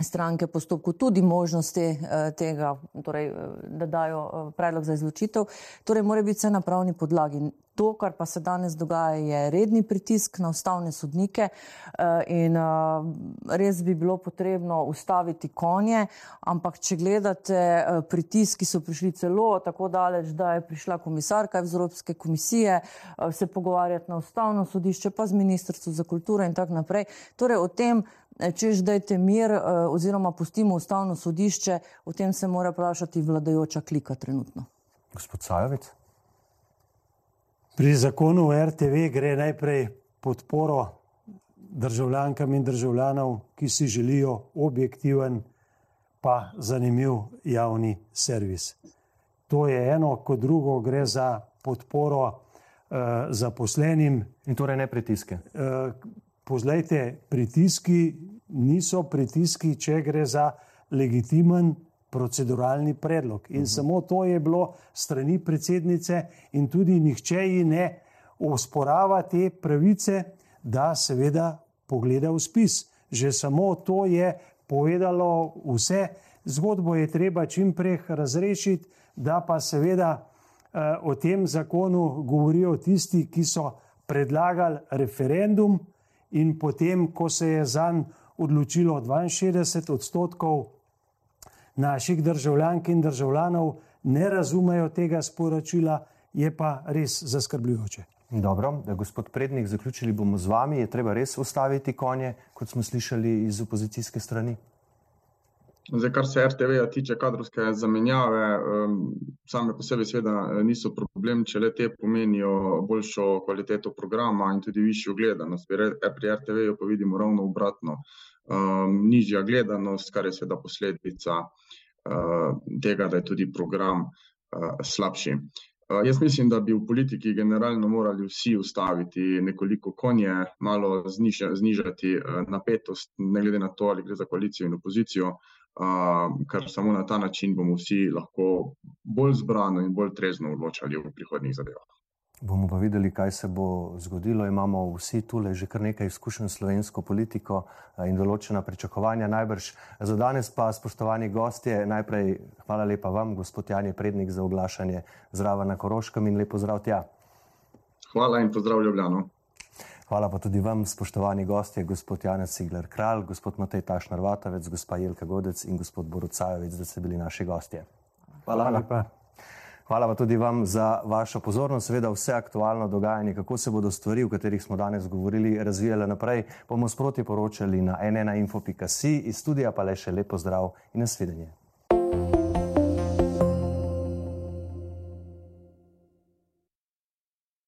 stranke postopku tudi možnosti eh, tega, torej, eh, da dajo eh, predlog za izločitev. Torej, mora biti vse na pravni podlagi. To, kar pa se danes dogaja, je redni pritisk na ustavne sodnike in res bi bilo potrebno ustaviti konje, ampak če gledate pritiski, so prišli celo tako daleč, da je prišla komisarka iz Evropske komisije se pogovarjati na ustavno sodišče, pa z Ministrstvo za kulturo in tako naprej. Torej, o tem češ dajte mir eh, oziroma pustimo ustavno sodišče, o tem se mora vprašati vladajoča klika trenutno. Gospod Sajovic? Pri zakonu o RTV gre najprej podporo državljankam in državljanov, ki si želijo objektiven pa zanimiv javni servis. To je eno, kot drugo gre za podporo uh, zaposlenim. In torej ne pritiske. Uh, Pozlejte, pritiski niso pritiski, če gre za legitimen proceduralni predlog. In uh mhm. -huh. samo to je bilo strani predsednice, in tudi nihče ji ne osporava te pravice, da seveda pogleda v spis. Že samo to je povedalo vse. Zgodbo je treba čim prej razrešiti, da pa seveda eh, o tem zakonu govorijo tisti, ki so predlagali referendum, in potem, ko se je za njim odločilo 62 odstotkov naših državljank in državljanov, ne razumejo tega sporočila, je pa res zaskrbljujoče. Dobro, gospod Prednik, zaključili bomo z vami. Je treba res ustaviti konje, kot smo slišali iz opozicijske strani? Zdaj, kar se RTV-ja tiče kadrovske zamenjave, same po sebi seveda eh, niso problem, če le te pomenijo boljšo kvaliteto programa in tudi višjo gledanost. Pri RTV-ju pa vidimo ravno obratno, nižja gledanost, kar je seveda posledica eh, tega, da je tudi program eh, slabši. Jaz mislim, da bi v politiki generalno morali vsi ustaviti nekoliko konje, malo znižati napetost, ne glede na to, ali gre za koalicijo in opozicijo ker samo na ta način bomo vsi lahko bolj zbrano in bolj trezno odločali v prihodnjih zadevah. Bomo pa videli, kaj se bo zgodilo. Imamo vsi tukaj že kar nekaj izkušenj s slovensko politiko eh, in določena pričakovanja. Najbrž za danes pa, spoštovani gostje, najprej hvala lepa vam, gospod Jani Prednik, za oglašanje zraven na Koroškem in lepo zdrav tja. Hvala in pozdrav Ljubljano. Hvala pa tudi vam, spoštovani gostje, gospod Janec Cigler Kralj, gospod Matej Tašnar Vatavec, gospa Jelka Godec in gospod Borucajovic, da ste bili naši gostje. Hvala. Hvala lepa. Hvala pa tudi vam za vašo pozornost. Seveda vse aktualno dogajanje, kako se bodo stvari, o katerih smo danes govorili, razvijale naprej, bomo sproti poročali na nnainfo.si, iz studija pa le še lepo zdrav in nasvidenje.